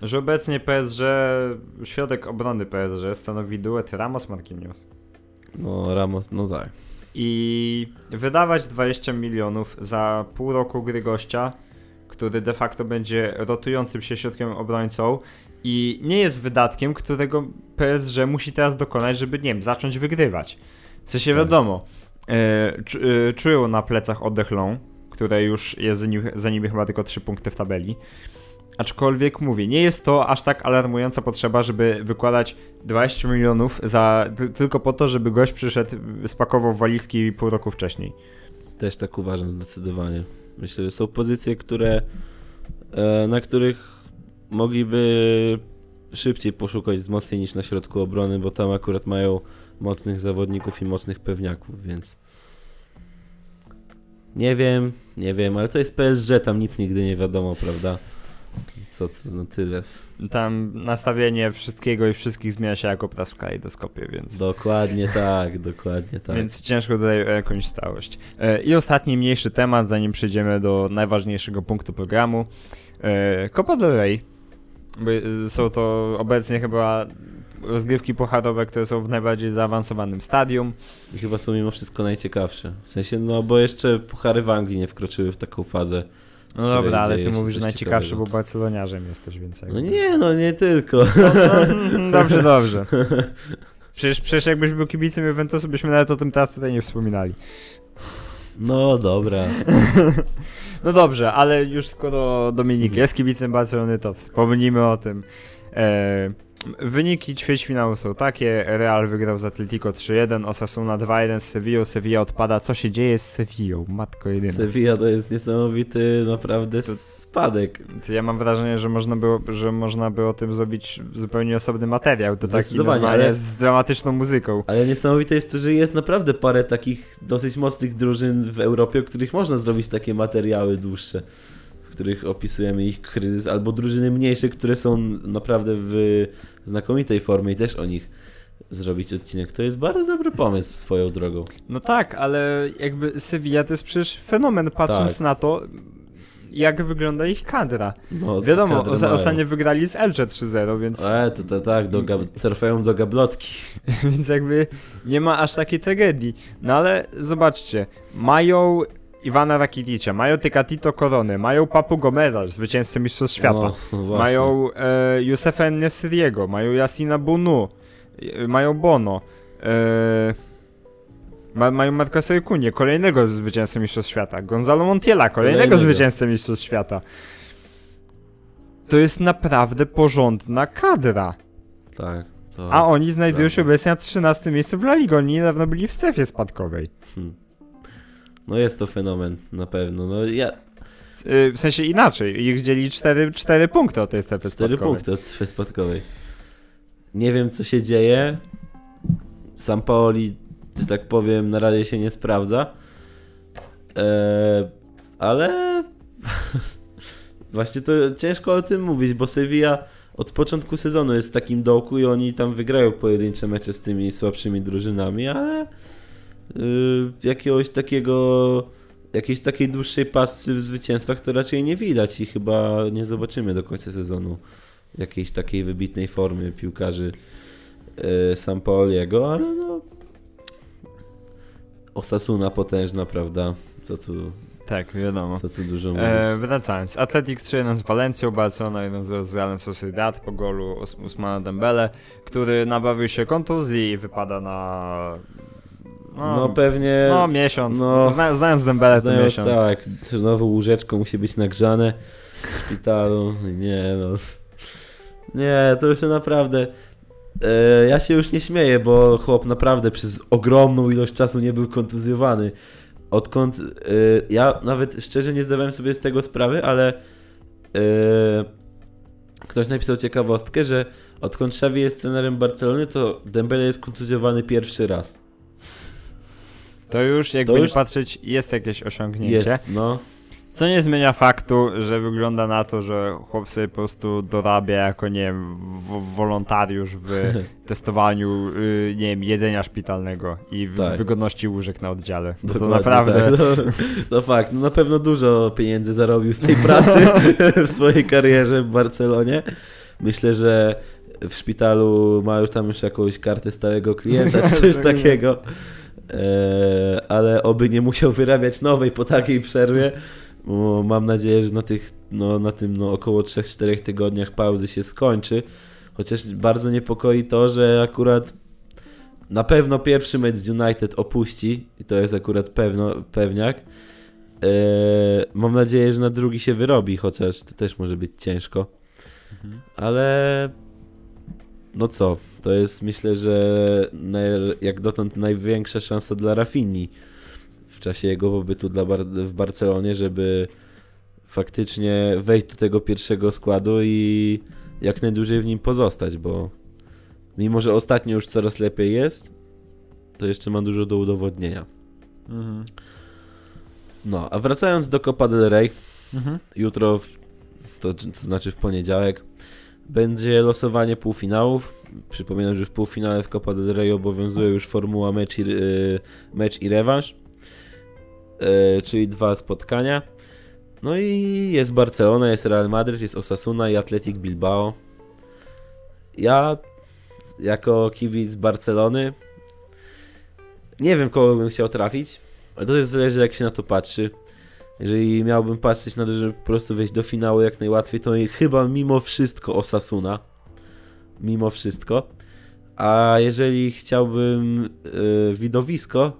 że obecnie PSG, środek obrony PSG stanowi duet Ramos-Marquinhos No Ramos, no tak. i wydawać 20 milionów za pół roku gry gościa, który de facto będzie rotującym się środkiem obrońcą i nie jest wydatkiem, którego PSG musi teraz dokonać, żeby, nie wiem, zacząć wygrywać. W sensie Tak. wiadomo, e, e, czują na plecach oddech Long, które już jest za nimi, za chyba tylko 3 punkty w tabeli. Aczkolwiek mówię, nie jest to aż tak alarmująca potrzeba, żeby wykładać 20 milionów za, ty- tylko po to, żeby gość przyszedł, spakował walizki pół roku wcześniej. Też tak uważam zdecydowanie. Myślę, że są pozycje, które e, na których mogliby szybciej poszukać wzmocnień niż na środku obrony, bo tam akurat mają mocnych zawodników i mocnych pewniaków, więc nie wiem, nie wiem, ale to jest PSG, tam nic nigdy nie wiadomo, prawda? Co to, no tyle. Tam nastawienie wszystkiego i wszystkich zmienia się jako obraz w kalejdoskopie, więc, Dokładnie tak, dokładnie tak. więc ciężko tutaj o jakąś stałość. E, I ostatni mniejszy temat, zanim przejdziemy do najważniejszego punktu programu. E, Copa del Rey. Bo, e, Są to obecnie chyba rozgrywki pucharowe, które są w najbardziej zaawansowanym stadium. I chyba są mimo wszystko najciekawsze. W sensie, no bo jeszcze puchary w Anglii nie wkroczyły w taką fazę. No dobra, ale ty mówisz, że najciekawszy, ciekawego. bo barceloniarzem jesteś, więc No nie, no nie tylko. No, dobrze, dobrze. Przecież, przecież jakbyś był kibicem Juventusu, byśmy nawet o tym teraz tutaj nie wspominali. No dobra. No dobrze, ale już skoro Dominik jest kibicem Barcelony, to wspomnimy o tym. E, wyniki ćwierćfinału są takie. Real wygrał z Atletico 3-1, Osasuna 2-1 z Sevillą. Sevilla odpada. Co się dzieje z Sevillą? Matko jedyna. Sevilla to jest niesamowity naprawdę To- spadek. To Ja mam wrażenie, że można było, że można by o tym zrobić zupełnie osobny materiał. To taki normalnie ale- z dramatyczną muzyką. Ale niesamowite jest to, że jest naprawdę parę takich dosyć mocnych drużyn w Europie, o których można zrobić takie materiały dłuższe, których opisujemy ich kryzys, albo drużyny mniejsze, które są naprawdę w znakomitej formie i też o nich zrobić odcinek. To jest bardzo dobry pomysł swoją drogą. No tak, ale jakby Sevilla to jest przecież fenomen, patrząc Tak. na to, jak wygląda ich kadra. No, Wiadomo, mają. ostatnio wygrali z Elche 3-0, więc, E, to, to tak, do trafiają do gablotki. więc jakby nie ma aż takiej tragedii. No ale zobaczcie, mają Iwana Rakiticza, mają Tecatito Koronę, mają Papu Gomeza, zwycięzcę Mistrzostw Świata. No, właśnie. Mają e, Yousefa Nesriego, mają Yassina Bunu, e, mają Bono. E, Ma, mają Marcosa Kunię, kolejnego zwycięzcę Mistrzostw Świata. Gonzalo Montiela, kolejnego, Kolejnego. zwycięzcę Mistrzostw Świata. To jest naprawdę porządna kadra. Tak. A oni znajdują się obecnie na 13 miejscu w La Liga. Oni niedawno byli w strefie spadkowej. Hmm. No jest to fenomen, na pewno. No ja... Yy, w sensie inaczej. Ich dzieli 4, 4 punkty od tej strefy Cztery spadkowej. punkty od strefy spadkowej. Nie wiem, co się dzieje. Sam Paoli, że tak powiem, na razie się nie sprawdza. Eee, ale właśnie to ciężko o tym mówić, bo Sevilla od początku sezonu jest w takim dołku i oni tam wygrają pojedyncze mecze z tymi słabszymi drużynami, ale jakiegoś takiego jakiejś takiej dłuższej pasy w zwycięstwach to raczej nie widać i chyba nie zobaczymy do końca sezonu jakiejś takiej wybitnej formy piłkarzy yy, Sampaoliego, ale no Osasuna potężna, prawda? Co tu, Tak, wiadomo. co tu dużo mówić. E, wracając, Atletic 3-1 z Walencją, Barcelona 1-0 z Realem Sociedad po golu Us Usmana Dembele, który nabawił się kontuzji i wypada na... no pewnie no miesiąc. no, Zna, znając Dembele to miesiąc. tak, znowu łóżeczko musi być nagrzane w szpitalu. Nie no. Nie, to już naprawdę... E, ja się już nie śmieję, bo chłop naprawdę przez ogromną ilość czasu nie był kontuzjowany. Odkąd e, ja nawet szczerze nie zdawałem sobie z tego sprawy, ale e, ktoś napisał ciekawostkę, że odkąd Xavi jest trenerem Barcelony, to Dembele jest kontuzjowany pierwszy raz. To już jakby To nie już- patrzeć jest jakieś osiągnięcie. Jest, no. Co nie zmienia faktu, że wygląda na to, że chłop sobie po prostu dorabia jako, nie wiem, w- wolontariusz w testowaniu, y, nie wiem, jedzenia szpitalnego i Tak. wygodności łóżek na oddziale. Bo to naprawdę... Tak. No, no fakt, no na pewno dużo pieniędzy zarobił z tej pracy w swojej karierze w Barcelonie. Myślę, że w szpitalu ma już tam już jakąś kartę stałego klienta, czy coś takiego. E, ale oby nie musiał wyrabiać nowej po takiej przerwie. Bo mam nadzieję, że na, tych, no, na tym no, około 3-4 tygodniach pauzy się skończy. Chociaż bardzo niepokoi to, że akurat na pewno pierwszy mecz z United opuści i to jest akurat pewno, pewniak. Eee, mam nadzieję, że na drugi się wyrobi, chociaż to też może być ciężko. Ale no co, to jest myślę, że naj, jak dotąd największa szansa dla Rafinni w czasie jego pobytu dla Bar w Barcelonie, żeby faktycznie wejść do tego pierwszego składu i jak najdłużej w nim pozostać, bo mimo, że ostatnio już coraz lepiej jest, to jeszcze ma dużo do udowodnienia. Mhm. No, a wracając do Copa del Rey, Mhm. jutro, w, to, to znaczy w poniedziałek, będzie losowanie półfinałów. Przypominam, że w półfinale w Copa del Rey obowiązuje już formuła mecz i, y, mecz i rewanż, y, czyli dwa spotkania. No i jest Barcelona, jest Real Madrid, jest Osasuna i Athletic Bilbao. Ja, jako kibic Barcelony, nie wiem, kogo bym chciał trafić, ale to też zależy, jak się na to patrzy. Jeżeli miałbym patrzeć na to, żeby po prostu wejść do finału jak najłatwiej, to chyba mimo wszystko Osasuna. Mimo wszystko. A jeżeli chciałbym yy, widowisko,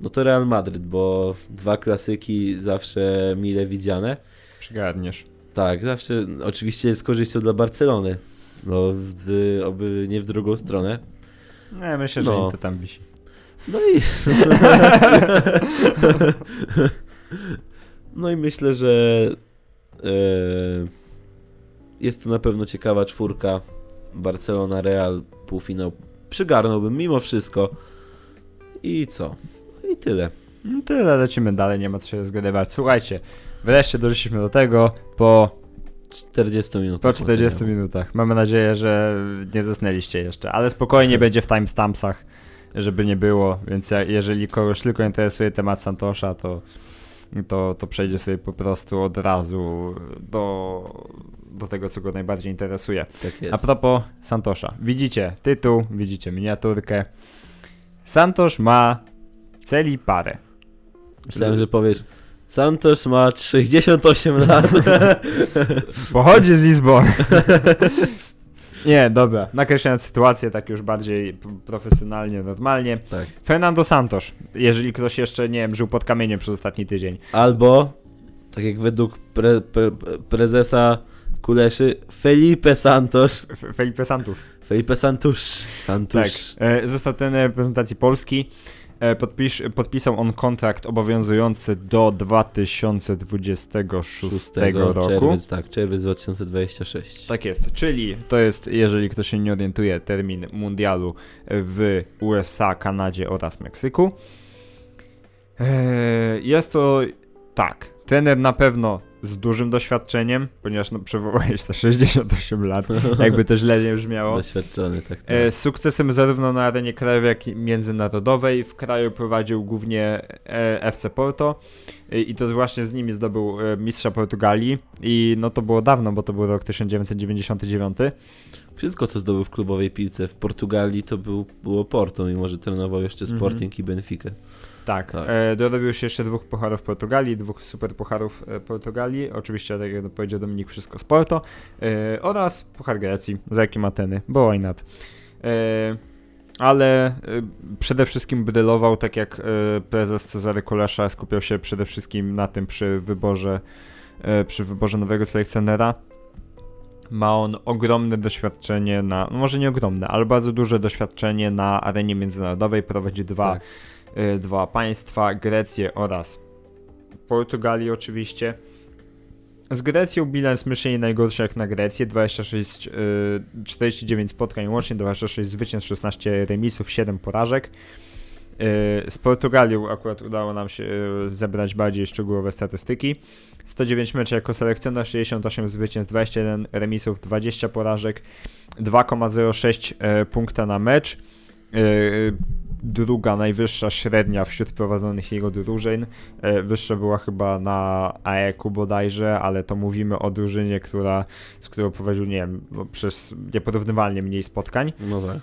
no to Real Madryt, bo dwa klasyki zawsze mile widziane. Przygarniesz. Tak, zawsze oczywiście z korzyścią dla Barcelony. No, w, oby nie w drugą stronę. Nie, myślę, że No. im to tam wisi. No i. no i myślę, że e, jest to na pewno ciekawa czwórka. Barcelona, Real, półfinał. Przygarnąłbym mimo wszystko. I co? I tyle. No tyle, lecimy dalej, nie ma co się zgadywać. Słuchajcie, wreszcie doszliśmy do tego po, 40 minut. po 40 minutach. Mamy nadzieję, że nie zasnęliście jeszcze, ale spokojnie będzie w timestampsach, żeby nie było, więc jeżeli kogoś tylko interesuje temat Santosza, to, to, to przejdzie sobie po prostu od razu do, do tego, co go najbardziej interesuje. Tak jest. A propos Santosza. Widzicie tytuł, widzicie miniaturkę. Santosz ma celi parę. Myślałem, że powiesz. Santos ma 68 lat. Pochodzi z Lizbony. Nie, dobra. Nakreślając sytuację tak już bardziej profesjonalnie, normalnie. Tak. Fernando Santos, jeżeli ktoś jeszcze, nie wiem, żył pod kamieniem przez ostatni tydzień. Albo, tak jak według pre, pre, prezesa Kuleszy, Felipe Santos. Felipe Santos. Felipe Santos. Tak. Santos. E, Został ten reprezentacji Polski. E, Podpisz, podpisał on kontrakt obowiązujący do 2026 6 roku. Czerwiec, tak, czerwiec 2026. Tak jest, czyli to jest, jeżeli ktoś się nie orientuje, termin mundialu w USA, Kanadzie oraz Meksyku. Eee, Jest to tak, trener na pewno z dużym doświadczeniem, ponieważ no, przywołałeś te 68 lat, jakby to źle nie brzmiało. Doświadczony, tak. tak. E, Z sukcesem zarówno na arenie krajowej, jak i międzynarodowej. W kraju prowadził głównie e, FC Porto E, i to właśnie z nimi zdobył e, mistrza Portugalii i no to było dawno, bo to był rok 1999. Wszystko, co zdobył w klubowej piłce w Portugalii, to był, było Porto, mimo że trenował jeszcze Mhm. Sporting i Benfica. Tak, Tak. E, dorobił się jeszcze dwóch pucharów Portugalii, dwóch super pucharów e, Portugalii, oczywiście tak jak powiedział Dominik, wszystko z Porto e, oraz puchar Grecji, za jakim Ateny, bo why not. E, ale e, przede wszystkim brylował, tak jak e, prezes Cezary Kulesza skupiał się przede wszystkim na tym przy wyborze, przy wyborze nowego selekcjonera. Ma on ogromne doświadczenie na, no może nie ogromne, ale bardzo duże doświadczenie na arenie międzynarodowej. Prowadzi dwa Tak. y, dwa państwa, Grecję oraz Portugalię oczywiście. Z Grecją bilans myślę nie najgorszy jak na Grecję, 26, y, 49 spotkań łącznie, 26 zwycięstw, 16 remisów, 7 porażek. Y, Z Portugalią akurat udało nam się y, zebrać bardziej szczegółowe statystyki. 109 meczy jako selekcjoner, 68 zwycięstw, 21 remisów, 20 porażek, 2,06 e, punkta na mecz. E, Druga najwyższa średnia wśród prowadzonych jego drużyn. E, Wyższa była chyba na AEK-u bodajże, ale to mówimy o drużynie, która, z którą prowadził, nie wiem, no, przez nieporównywalnie mniej spotkań. No tak.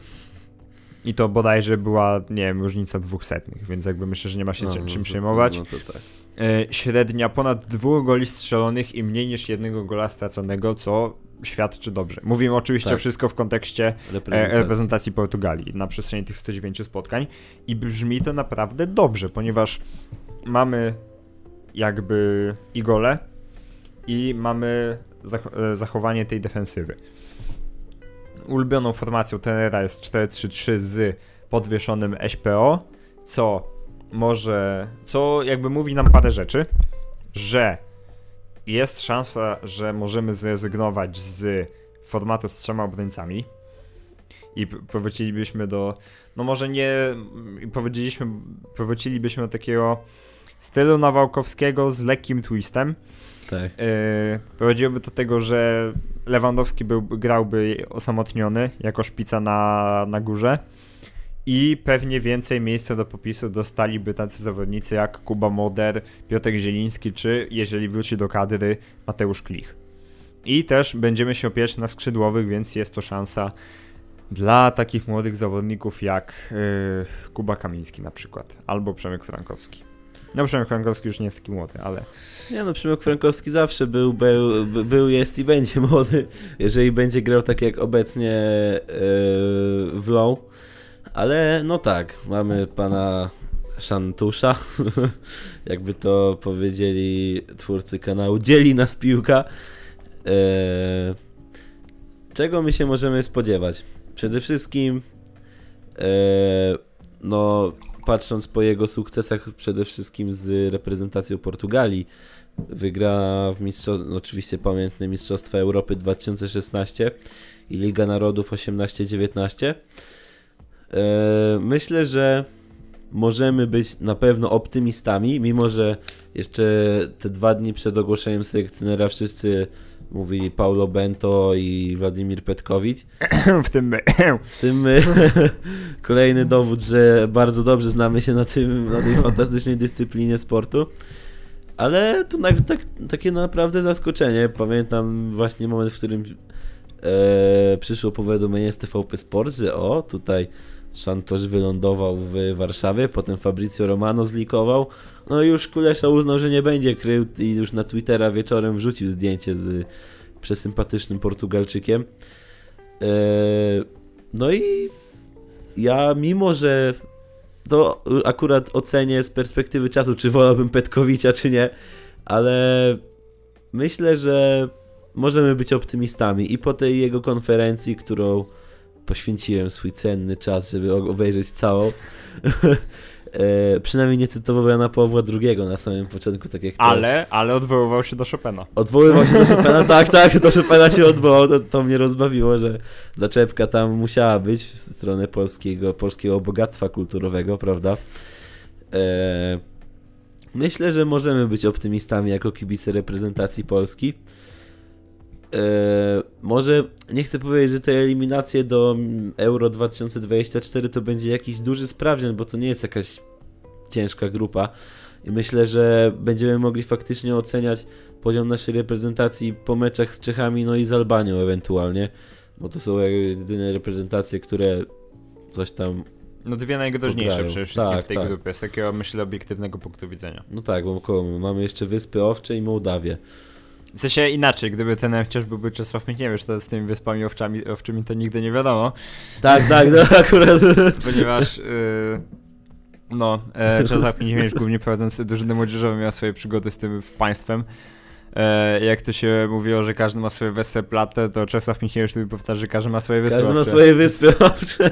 I to bodajże była, nie wiem, różnica dwóch setnych, więc jakby myślę, że nie ma się No, czym, no czym przejmować. No to tak. E, średnia ponad dwóch goli strzelonych i mniej niż jednego gola straconego, co świadczy dobrze. Mówimy oczywiście Tak. wszystko w kontekście e, Reprezentacja. reprezentacji Portugalii na przestrzeni tych 109 spotkań i brzmi to naprawdę dobrze, ponieważ mamy jakby i gole i mamy e, zachowanie tej defensywy. Ulubioną formacją trenera jest 4-3-3 z podwieszonym SPO, co może, co jakby mówi nam parę rzeczy, że jest szansa, że możemy zrezygnować z formatu z trzema obrońcami i powrócilibyśmy do, no może nie, i powiedzieliśmy, powrócilibyśmy do takiego stylu Nawałkowskiego z lekkim twistem. Tak. Yy, prowadziłoby do tego, że Lewandowski był, grałby osamotniony jako szpica na, na górze i pewnie więcej miejsca do popisu dostaliby tacy zawodnicy jak Kuba Moder, Piotr Zieliński czy, jeżeli wróci do kadry, Mateusz Klich. I też będziemy się opierać na skrzydłowych, więc jest to szansa dla takich młodych zawodników jak yy, Kuba Kamiński na przykład, albo Przemek Frankowski. No Przemek Frankowski już nie jest taki młody, ale Nie no, Przemek Frankowski zawsze był, był, by- był, jest i będzie młody, jeżeli będzie grał tak jak obecnie yy, w Low. Ale no tak, mamy pana Szantusza, jakby to powiedzieli twórcy kanału, dzieli nas piłka. Yy, czego my się możemy spodziewać? Przede wszystkim yy, no patrząc po jego sukcesach przede wszystkim z reprezentacją Portugalii, wygra w mistrzostw, oczywiście pamiętne Mistrzostwa Europy 2016 i Liga Narodów 18-19. E, Myślę, że możemy być na pewno optymistami, mimo że jeszcze te dwa dni przed ogłoszeniem selekcjonera wszyscy mówili Paulo Bento i Władimir Petkowicz. w tym my. W tym e, kolejny dowód, że bardzo dobrze znamy się na, tym, na tej fantastycznej dyscyplinie sportu. Ale tu na, tak, takie naprawdę zaskoczenie. Pamiętam właśnie moment, w którym e, przyszło powiadomienie z TVP Sport, że o, tutaj Szantosz wylądował w Warszawie, potem Fabrizio Romano zlikował. No i już Kulesza uznał, że nie będzie krył i już na Twittera wieczorem wrzucił zdjęcie z przesympatycznym Portugalczykiem. no i ja mimo, że to akurat ocenię z perspektywy czasu, czy wolałbym Petkowicza, czy nie, ale myślę, że możemy być optymistami i po tej jego konferencji, którą poświęciłem swój cenny czas, żeby obejrzeć całą. e, przynajmniej nie cytował Jana Pawła II na samym początku, tak jak to. Ale, ale odwoływał się do Chopina. Odwoływał się do Chopina, tak, tak, do Chopina się odwołał, to, to mnie rozbawiło, że zaczepka tam musiała być w stronę polskiego, polskiego bogactwa kulturowego, prawda? E, myślę, że możemy być optymistami jako kibice reprezentacji Polski. Eee, może nie chcę powiedzieć, że te eliminacje do Euro 2024 to będzie jakiś duży sprawdzian, bo to nie jest jakaś ciężka grupa. I myślę, że będziemy mogli faktycznie oceniać poziom naszej reprezentacji po meczach z Czechami, no i z Albanią ewentualnie, bo to są jedyne reprezentacje, które coś tam. No dwie najgroźniejsze przede wszystkim tak, w tej tak. grupie, z takiego myślę obiektywnego punktu widzenia. No tak, bo mamy jeszcze Wyspy Owcze i Mołdawię. W sensie inaczej, gdyby ten chociaż byłby Czesław Michniewicz, to z tymi wyspami owczami, owczymi to nigdy nie wiadomo. Tak, tak, no akurat. Ponieważ yy, no, e, Czesław Michniewicz głównie prowadzący drużyny młodzieżowe miał swoje przygody z tym państwem. E, jak to się mówiło, że każdy ma swoje wyspę platę, to Czesław Michniewicz tu powtarza, że każdy ma swoje wyspy Każdy ma swoje wyspy owcze.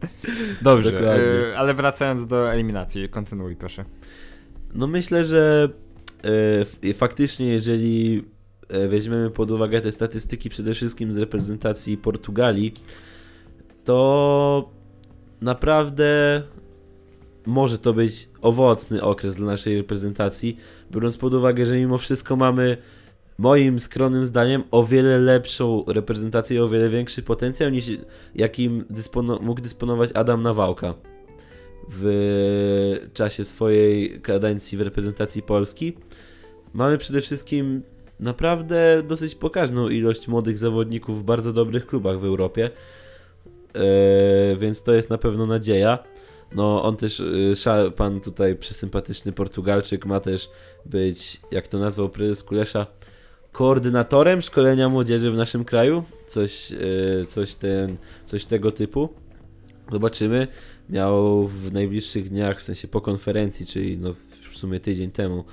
Dobrze, e, ale wracając do eliminacji, kontynuuj proszę. No myślę, że faktycznie jeżeli E, weźmiemy pod uwagę te statystyki przede wszystkim z reprezentacji Portugalii, to naprawdę może to być owocny okres dla naszej reprezentacji, biorąc pod uwagę, że mimo wszystko mamy moim skromnym zdaniem o wiele lepszą reprezentację o wiele większy potencjał niż jakim dyspono mógł dysponować Adam Nawałka w czasie swojej kadencji w reprezentacji Polski. Mamy przede wszystkim naprawdę dosyć pokaźną ilość młodych zawodników w bardzo dobrych klubach w Europie. Eee, więc to jest na pewno nadzieja. No, on też, e, pan tutaj przesympatyczny Portugalczyk, ma też być, jak to nazwał prezes Kulesza, koordynatorem szkolenia młodzieży w naszym kraju. Coś, e, coś, ten, coś tego typu. Zobaczymy. Miał w najbliższych dniach, w sensie po konferencji, czyli no w sumie tydzień temu,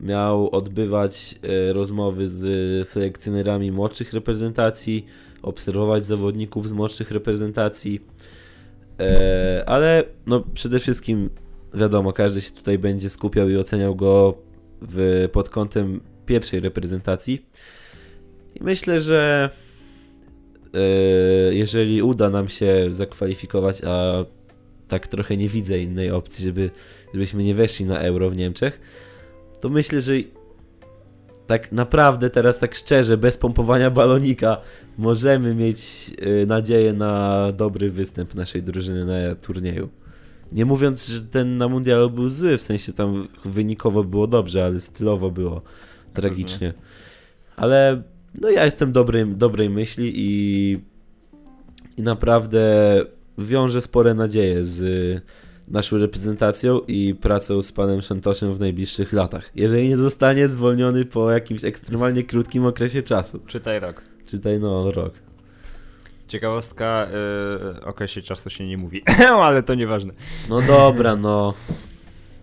miał odbywać e, rozmowy z selekcjonerami młodszych reprezentacji, obserwować zawodników z młodszych reprezentacji, e, ale no przede wszystkim wiadomo, każdy się tutaj będzie skupiał i oceniał go w, pod kątem pierwszej reprezentacji. I myślę, że e, jeżeli uda nam się zakwalifikować, a tak trochę nie widzę innej opcji, żeby, żebyśmy nie weszli na euro w Niemczech, to myślę, że tak naprawdę teraz tak szczerze, bez pompowania balonika, możemy mieć y, nadzieję na dobry występ naszej drużyny na turnieju. Nie mówiąc, że ten na mundialu był zły, w sensie tam wynikowo było dobrze, ale stylowo było tragicznie. Ale no ja jestem dobrej, dobrej myśli i, i naprawdę wiążę spore nadzieje z naszą reprezentacją i pracą z panem Santoszem w najbliższych latach. Jeżeli nie zostanie zwolniony po jakimś ekstremalnie krótkim okresie czasu. Czytaj rok. Czytaj no rok. Ciekawostka, yy, okresie czasu się nie mówi, ale to nieważne. No dobra, no.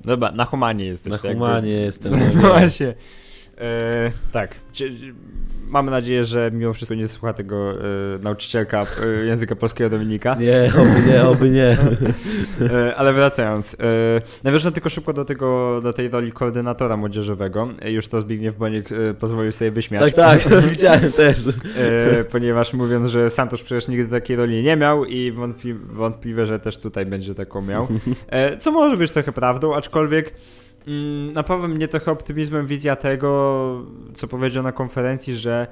Dobra, na humanie jesteś. Na tak humanie jakby. jestem. No właśnie. E, tak. Mamy nadzieję, że mimo wszystko nie słucha tego e, nauczycielka e, języka polskiego Dominika. Nie, oby nie, oby nie. E, ale wracając. E, tylko szybko do, tego, do tej roli koordynatora młodzieżowego. E, już to Zbigniew Boniek pozwolił sobie wyśmiać. Tak, tak, widziałem też. ponieważ mówiąc, że Santos przecież nigdy takiej roli nie miał i wątpli wątpliwe, że też tutaj będzie taką miał. co może być trochę prawdą, aczkolwiek napawa mnie trochę optymizmem wizja tego, co powiedział na konferencji, że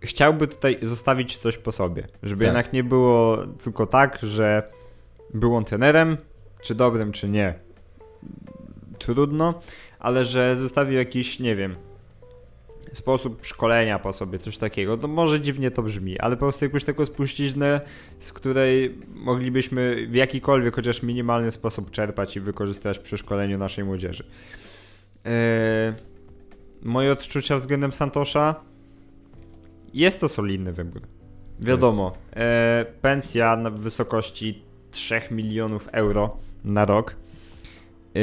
chciałby tutaj zostawić coś po sobie. Żeby tak. jednak nie było tylko tak, że był on trenerem, czy dobrym, czy nie. Trudno, ale że zostawił jakiś, nie wiem, sposób szkolenia po sobie, coś takiego. No może dziwnie to brzmi, ale po prostu jakąś taką spuściznę, z której moglibyśmy w jakikolwiek, chociaż minimalny sposób czerpać i wykorzystywać przy szkoleniu naszej młodzieży. Yy, moje odczucia względem Santosza jest to solidny wybór. wiadomo, e, pensja na wysokości 3 milionów euro na rok e,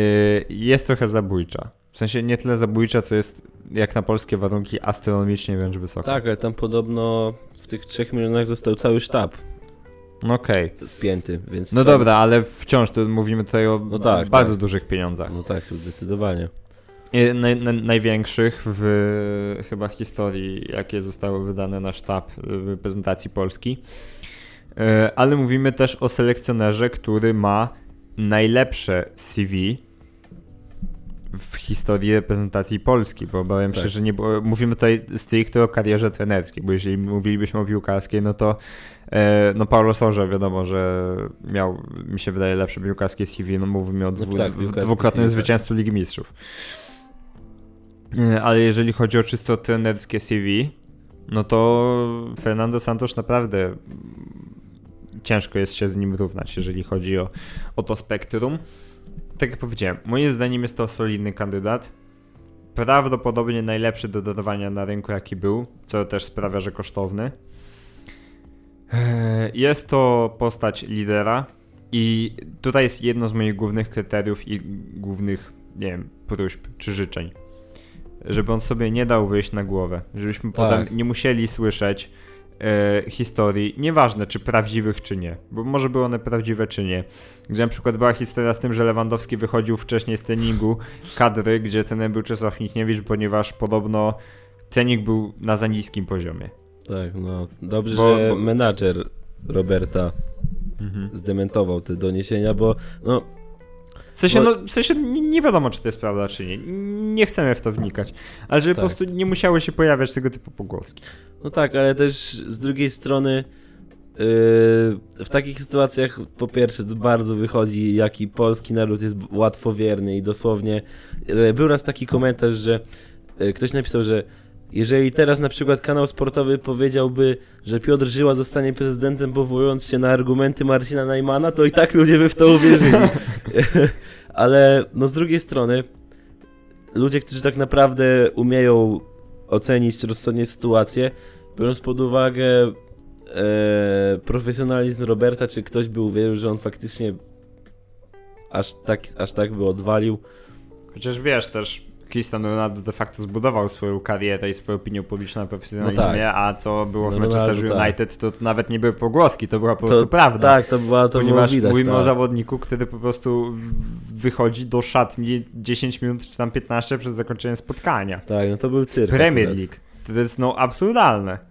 jest trochę zabójcza. W sensie nie tyle zabójcza, co jest jak na polskie warunki astronomicznie wręcz wysoka. Tak, ale tam podobno w tych 3 milionach został cały sztab No okej. spięty, więc... No tam- dobra, ale wciąż tu mówimy tutaj o No tak, bardzo tak. dużych pieniądzach. No tak, to zdecydowanie. Naj, naj, największych w chyba historii, jakie zostały wydane na sztab y, reprezentacji Polski. E, Ale mówimy też o selekcjonerze, który ma najlepsze CV w historii reprezentacji Polski, bo obawiam się, Tak. że nie było, mówimy tutaj stricte o karierze trenerskiej, bo jeżeli mówilibyśmy o piłkarskiej, no to e, no Paulo Sousa wiadomo, że miał, mi się wydaje, lepsze piłkarskie CV, no mówimy o dwu, tak, dwu- piłkarskie dwukrotnym CV, tak. zwycięstwie Ligi Mistrzów. E, Ale jeżeli chodzi o czysto trenerskie CV, no to Fernando Santos naprawdę ciężko jest się z nim równać, jeżeli chodzi o, o to spektrum. Tak jak powiedziałem, moim zdaniem jest to solidny kandydat. Prawdopodobnie najlepszy do dodawania na rynku, jaki był, co też sprawia, że kosztowny. Eee, Jest to postać lidera i tutaj jest jedno z moich głównych kryteriów i głównych, nie wiem, próśb czy życzeń. Żeby on sobie nie dał wyjść na głowę. Żebyśmy Tak. potem nie musieli słyszeć e, historii, nieważne czy prawdziwych czy nie, bo może były one prawdziwe czy nie. Gdzie na przykład była historia z tym, że Lewandowski wychodził wcześniej z treningu kadry, gdzie ten był Czesław Michniewicz, ponieważ podobno trening był na za niskim poziomie. Tak, no. Dobrze, Bo- że bo- menadżer Roberta Mhm. zdementował te doniesienia, bo no, W sensie, no, w sensie nie, wiadomo, czy to jest prawda, czy nie. Nie chcemy w to wnikać. Ale żeby po Tak. prostu nie musiały się pojawiać tego typu pogłoski. no tak, ale też z drugiej strony yy, w takich sytuacjach po pierwsze bardzo wychodzi, jaki polski naród jest łatwowierny i dosłownie yy, był raz taki komentarz, że yy, ktoś napisał, że jeżeli teraz na przykład kanał sportowy powiedziałby, że Piotr Żyła zostanie prezydentem powołując się na argumenty Marcina Najmana, to i tak ludzie by w to uwierzyli. Ale no z drugiej strony ludzie, którzy tak naprawdę umieją ocenić rozsądnie sytuację, biorąc pod uwagę e, profesjonalizm Roberta, czy ktoś by uwierzył, że on faktycznie aż tak, aż tak by odwalił. Chociaż wiesz, też Cristiano Ronaldo de facto zbudował swoją karierę i swoją opinię publiczną na profesjonalizmie, No tak. a co było w No Manchester tak. United, to nawet nie były pogłoski, to była po prostu To, prawda. tak, to, była, to Ponieważ widać. mówimy o tak. zawodniku, który po prostu wychodzi do szatni 10 minut czy tam 15 przed zakończeniem spotkania. Tak, no to był cyrk. Premier akurat. League. To jest no absurdalne.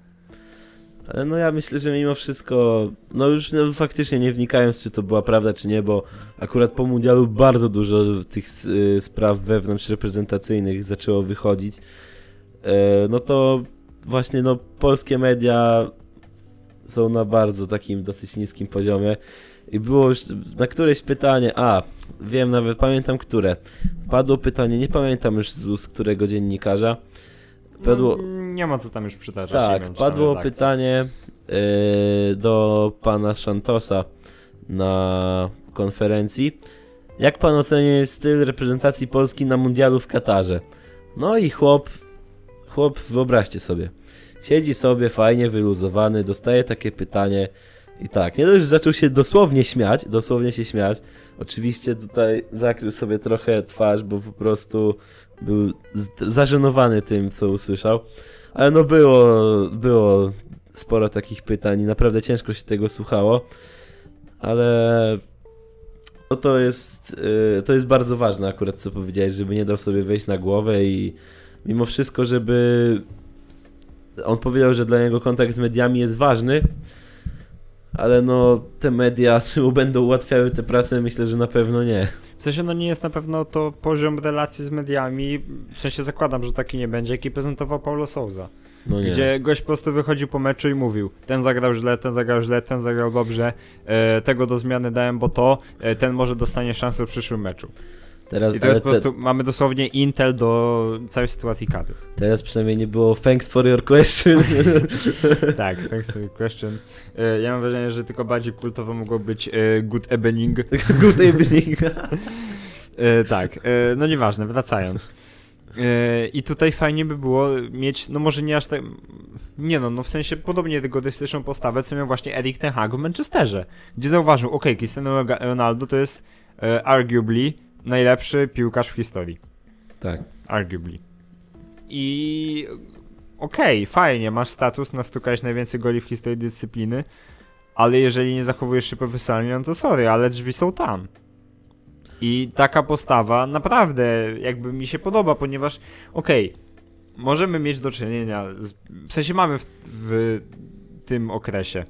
Ale no ja myślę, że mimo wszystko, no już no, faktycznie nie wnikając, czy to była prawda, czy nie, bo akurat po mundialu bardzo dużo tych y, spraw wewnątrz reprezentacyjnych zaczęło wychodzić. E, no to właśnie no polskie media są na bardzo takim dosyć niskim poziomie. I było już na któreś pytanie, a wiem nawet, pamiętam które. Padło pytanie, nie pamiętam już z ust którego dziennikarza. Padło, No, nie ma co tam już przytaczać. tak, padło redakcja. pytanie y, do pana Santosa na konferencji. Jak pan ocenia styl reprezentacji Polski na mundialu w Katarze? No i chłop, chłop, wyobraźcie sobie, siedzi sobie fajnie wyluzowany, dostaje takie pytanie i tak, nie dość, że zaczął się dosłownie śmiać, dosłownie się śmiać. Oczywiście tutaj zakrył sobie trochę twarz, bo po prostu był zażenowany tym, co usłyszał. Ale no było, było sporo takich pytań i naprawdę ciężko się tego słuchało. Ale no to jest, y, to jest bardzo ważne akurat co powiedziałeś, żeby nie dał sobie wejść na głowę i mimo wszystko, żeby on powiedział, że dla niego kontakt z mediami jest ważny, ale no te media, czy mu będą ułatwiały tę pracę, myślę, że na pewno nie. W sensie, no nie jest na pewno to poziom relacji z mediami, w sensie zakładam, że taki nie będzie, jaki prezentował Paulo Souza. No. Gdzie gość po prostu wychodził po meczu i mówił, ten zagrał źle, ten zagrał źle, ten zagrał dobrze, e, tego do zmiany dałem, bo to, e, ten może dostanie szansę w przyszłym meczu. Teraz, I jest po te- prostu, mamy dosłownie intel do całej sytuacji kadry. teraz przynajmniej nie było thanks for your question. tak, thanks for your question. E, ja mam wrażenie, że tylko bardziej kultowo mogło być e, good evening. Good evening. E, tak, no nieważne, wracając. I tutaj fajnie by było mieć, no może nie aż tak, nie no, no w sensie podobnie egoistyczną postawę, co miał właśnie Erik Ten Hag w Manchesterze, gdzie zauważył, ok, Cristiano Ronaldo to jest arguably najlepszy piłkarz w historii. Tak. Arguably. I okej, okay, fajnie, masz status, nastukałeś najwięcej goli w historii dyscypliny, ale jeżeli nie zachowujesz się profesjonalnie, no to sorry, ale drzwi są tam. I taka postawa naprawdę jakby mi się podoba, ponieważ okej, okay, możemy mieć do czynienia, z, w sensie mamy w, w, tym okresie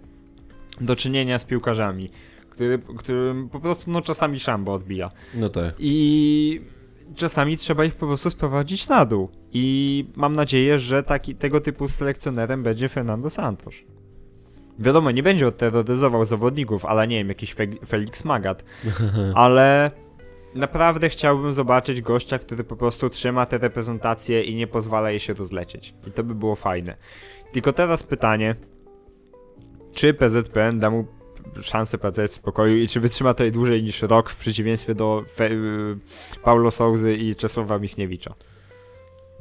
do czynienia z piłkarzami, który, którym po prostu no czasami szambo odbija. No tak. I czasami trzeba ich po prostu sprowadzić na dół. I mam nadzieję, że taki, tego typu selekcjonerem będzie Fernando Santos. Wiadomo, nie będzie odterroryzował zawodników, ale nie wiem, jakiś Fe Felix Magat. Ale naprawdę chciałbym zobaczyć gościa, który po prostu trzyma te reprezentacje i nie pozwala jej się rozlecieć. I to by było fajne. Tylko teraz pytanie, czy PZPN da mu szansę pracować w spokoju i czy wytrzyma to dłużej niż rok w przeciwieństwie do Fe y, Paulo Souzy i Czesława Michniewicza?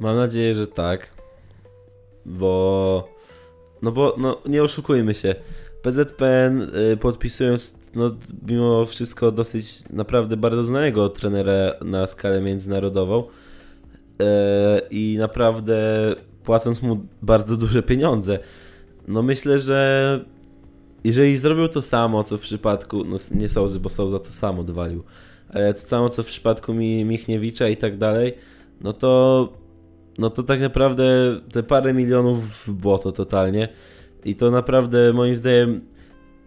Mam nadzieję, że tak. Bo... No bo, no nie oszukujmy się. PZPN y, podpisując no, mimo wszystko dosyć naprawdę bardzo znanego trenera na skalę międzynarodową e, i naprawdę płacąc mu bardzo duże pieniądze. No myślę, że jeżeli zrobił to samo, co w przypadku, no nie Sołzy, bo Sołza to samo dwalił, ale to samo, co w przypadku Michniewicza i tak dalej, no to no to tak naprawdę te parę milionów w błoto totalnie i to naprawdę moim zdaniem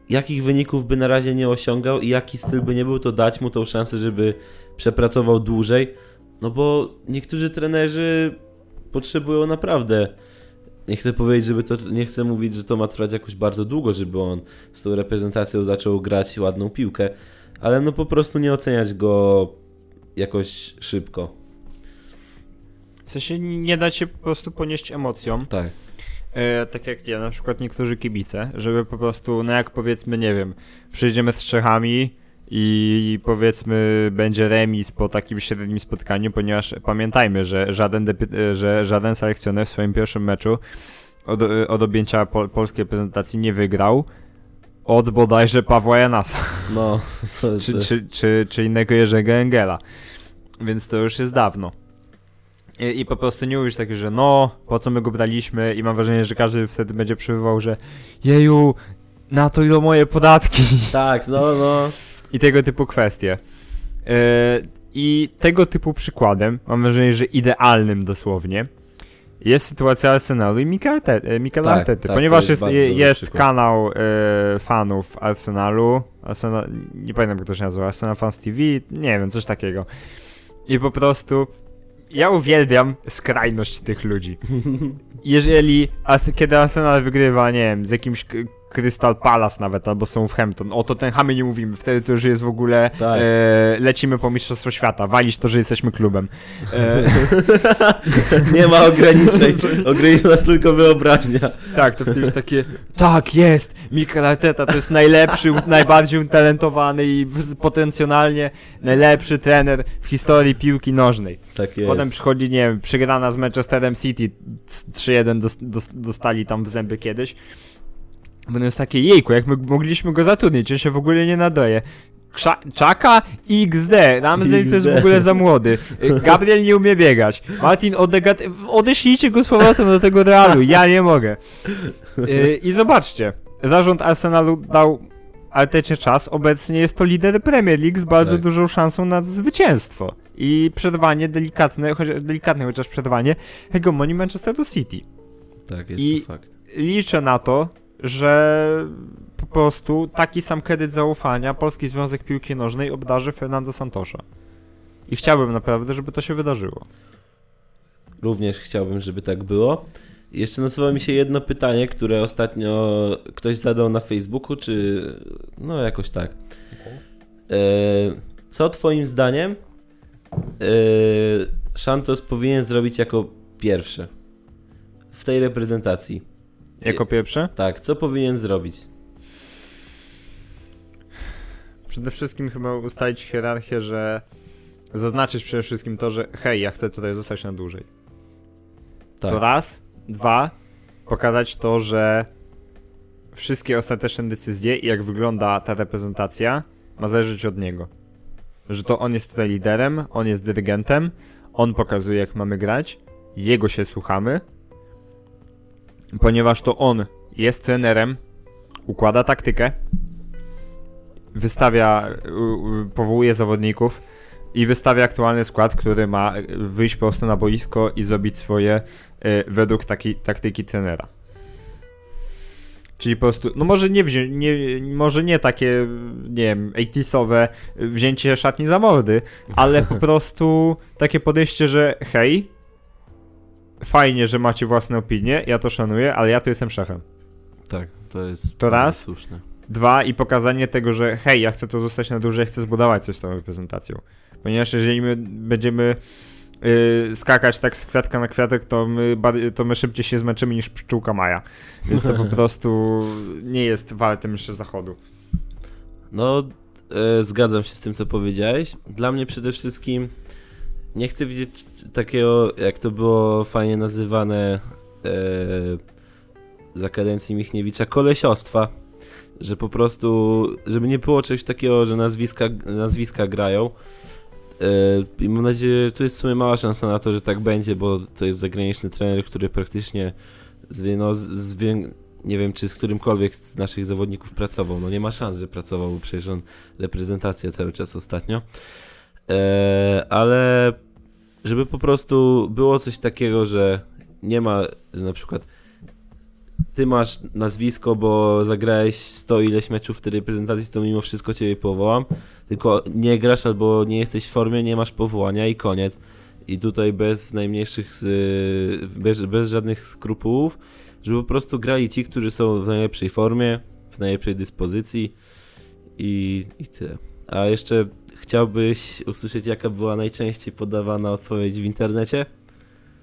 jakich wyników by na razie nie osiągał i jaki styl by nie był, to dać mu tą szansę, żeby przepracował dłużej. No bo niektórzy trenerzy potrzebują naprawdę. Nie chcę powiedzieć, żeby to. Nie chcę mówić, że to ma trwać jakoś bardzo długo, żeby on z tą reprezentacją zaczął grać ładną piłkę, ale no po prostu nie oceniać go jakoś szybko. W sensie nie dać się po prostu ponieść emocjom. Tak e, tak jak ja, na przykład niektórzy kibice, żeby po prostu, no jak powiedzmy, nie wiem, przyjdziemy z Czechami i powiedzmy będzie remis po takim średnim spotkaniu, ponieważ pamiętajmy, że żaden, e, że żaden selekcjoner w swoim pierwszym meczu od, e, od objęcia pol polskiej prezentacji nie wygrał od bodajże Pawła Janasa. No, to, czy, czy, czy, czy innego Jerzego Engela. Więc to już jest dawno. I, I, po prostu nie mówisz takie, że no, po co my go braliśmy i mam wrażenie, że każdy wtedy będzie przybywał, że jeju, na to idą moje podatki. Tak, no, no. I tego typu kwestie. Yy, I tego typu przykładem, mam wrażenie, że idealnym dosłownie, jest sytuacja Arsenalu i Mikel tak, Artety, tak, ponieważ jest, jest kanał y, fanów Arsenalu, Arsenal, nie pamiętam jak to się nazywa, Arsenal Fans TV, nie wiem, coś takiego. I po prostu ja uwielbiam skrajność tych ludzi. Jeżeli, as, kiedy Arsenal wygrywa, nie wiem, z jakimś Crystal Palace nawet, albo są w Hampton, o to ten Hamy nie mówimy, wtedy to już jest w ogóle, tak. e, lecimy po Mistrzostwo Świata, walisz to, że jesteśmy klubem. E, nie ma ograniczeń, ogranicza nas tylko wyobraźnia. Tak, to wtedy jest takie, tak jest, Mikel Arteta to jest najlepszy, najbardziej utalentowany i potencjalnie najlepszy trener w historii piłki nożnej. Tak jest. Potem przychodzi, nie wiem, przegrana z Manchesterem City, 3-1 dostali tam w zęby kiedyś. Bo jest takie, jejku, jak my mogliśmy go zatrudnić, on się w ogóle nie nadaje. Czaka XD. Ramsey to jest w ogóle za młody. Gabriel nie umie biegać. Martin. Odeślijcie go z powrotem do tego Realu. Ja nie mogę. Y, I zobaczcie. Zarząd Arsenalu dał Artecie czas. Obecnie jest to lider Premier League z bardzo tak. dużą szansą na zwycięstwo. I przerwanie delikatne, choć, delikatne chociaż przerwanie hegemonii Manchesteru City. Tak, jest I to fakt. liczę na to, że po prostu taki sam kredyt zaufania Polski Związek Piłki Nożnej obdarzy Fernando Santosza. I chciałbym naprawdę, żeby to się wydarzyło. Również chciałbym, żeby tak było. Jeszcze nasuwa mi się jedno pytanie, które ostatnio ktoś zadał na Facebooku, czy no jakoś tak. E, co twoim zdaniem e, Santos powinien zrobić jako pierwszy w tej reprezentacji? Jako pierwsze? Tak, co powinien zrobić? Przede wszystkim chyba ustalić hierarchię, że zaznaczyć przede wszystkim to, że hej, ja chcę tutaj zostać na dłużej. Tak. To raz. Dwa, pokazać to, że wszystkie ostateczne decyzje i jak wygląda ta reprezentacja ma zależeć od niego. Że to on jest tutaj liderem, on jest dyrygentem, on pokazuje jak mamy grać, jego się słuchamy, ponieważ to on jest trenerem, układa taktykę, wystawia, powołuje zawodników i wystawia aktualny skład, który ma wyjść po prostu na boisko i zrobić swoje y, według takiej taktyki trenera. Czyli po prostu, no może nie, nie, może nie takie, nie wiem, 80sowe wzięcie szatni za mordy, ale po prostu takie podejście, że hej, fajnie, że macie własne opinie, ja to szanuję, ale ja tu jestem szefem. Tak, to jest To raz. słuszne. Dwa, i pokazanie tego, że hej, ja chcę tu zostać na dłużej, chcę zbudować coś z tą reprezentacją. Ponieważ jeżeli my będziemy yy, skakać tak z kwiatka na kwiatek, to my, to my szybciej się zmęczymy niż pszczółka Maja. Więc to po prostu nie jest warte jeszcze zachodu. No, e, zgadzam się z tym, co powiedziałeś. Dla mnie przede wszystkim nie chcę widzieć takiego, jak to było fajnie nazywane e, za kadencji Michniewicza, kolesiostwa. Że po prostu, żeby nie było czegoś takiego, że nazwiska, nazwiska grają. E, I mam nadzieję, tu jest w sumie mała szansa na to, że tak będzie, bo to jest zagraniczny trener, który praktycznie z, no, z, nie wiem, czy z którymkolwiek z naszych zawodników pracował. No nie ma szans, że pracował, bo przecież on reprezentację cały czas ostatnio. E, ale żeby po prostu było coś takiego, że nie ma, że na przykład ty masz nazwisko, bo zagrałeś 100 ileś meczów w tej reprezentacji, to mimo wszystko ciebie powołam, tylko nie grasz albo nie jesteś w formie, nie masz powołania i koniec. I tutaj bez najmniejszych, bez, bez żadnych skrupułów, żeby po prostu grali ci, którzy są w najlepszej formie, w najlepszej dyspozycji i, i tyle. A jeszcze chciałbyś usłyszeć, jaka była najczęściej podawana odpowiedź w internecie?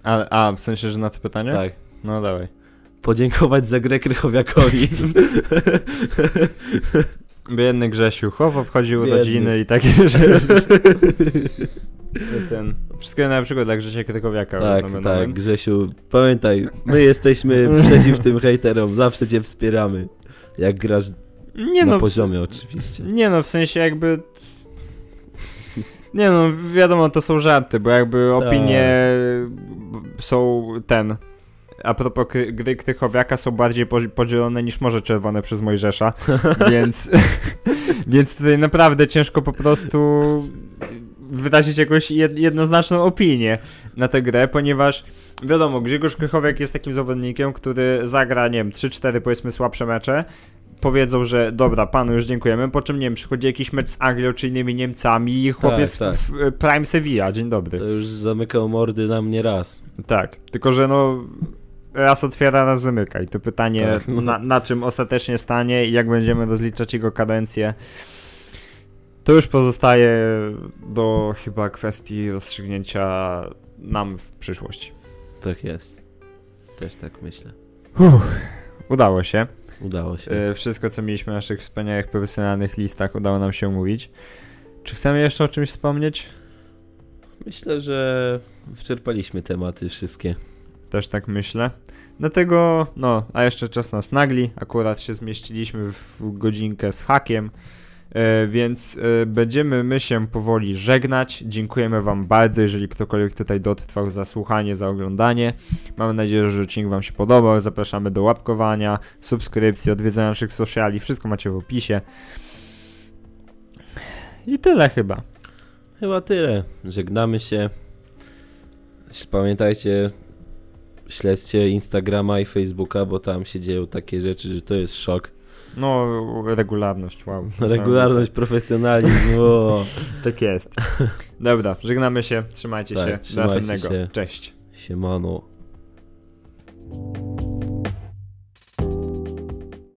A, a w sensie, że na to pytanie? Tak. No dawaj. Podziękować za grę Krychowiakowi. Biedny Grzesiu, chłop obchodził Biedny. urodziny i takie rzeczy. Ten. Wszystkiego najlepszego dla Grzesia Krykowiaka. tak, tak. Grzesiu, pamiętaj, my jesteśmy przeciw tym hejterom, zawsze cię wspieramy. Jak grasz Nie na no, w- poziomie oczywiście. Nie no, w sensie jakby... Nie no, wiadomo, to są żarty, bo jakby opinie są ten... A propos gry Krychowiaka są bardziej po- podzielone niż Morze Czerwone przez Mojżesza, więc, więc tutaj naprawdę ciężko po prostu wyrazić jakąś jed- jednoznaczną opinię na tę grę, ponieważ wiadomo, Grzegorz Krychowiak jest takim zawodnikiem, który zagra, nie wiem, 3-4 powiedzmy słabsze mecze, powiedzą, że dobra, panu już dziękujemy, po czym, nie wiem, przychodzi jakiś mecz z Anglią czy innymi Niemcami i chłopiec tak. w, w Prime Sevilla, dzień dobry. To już zamykał mordy na mnie raz. Tak, tylko że no raz otwiera, raz zamyka i to pytanie Tak. na, na czym ostatecznie stanie i jak będziemy rozliczać jego kadencję to już pozostaje do chyba kwestii rozstrzygnięcia nam w przyszłości. Tak jest. Też tak myślę. Udało się. Udało się. E, Wszystko co mieliśmy na naszych wspaniałych profesjonalnych listach udało nam się omówić. Czy chcemy jeszcze o czymś wspomnieć? Myślę, że wyczerpaliśmy tematy wszystkie. Też tak myślę. Dlatego, no, a jeszcze czas nas nagli. Akurat się zmieściliśmy w godzinkę z hakiem. E, więc e, będziemy my się powoli żegnać. Dziękujemy Wam bardzo, jeżeli ktokolwiek tutaj dotrwał za słuchanie, za oglądanie. Mamy nadzieję, że odcinek Wam się podobał. Zapraszamy do łapkowania, subskrypcji, odwiedzania naszych sociali. Wszystko macie w opisie. I tyle chyba. Chyba tyle. Żegnamy się. Pamiętajcie, śledźcie Instagrama i Facebooka, bo tam się dzieją takie rzeczy, że to jest szok. No, regularność, wow. Regularność, profesjonalizm. O. Tak jest. Dobra, żegnamy się, trzymajcie Tak, się. Do trzymajcie następnego. się. Cześć. Siemano.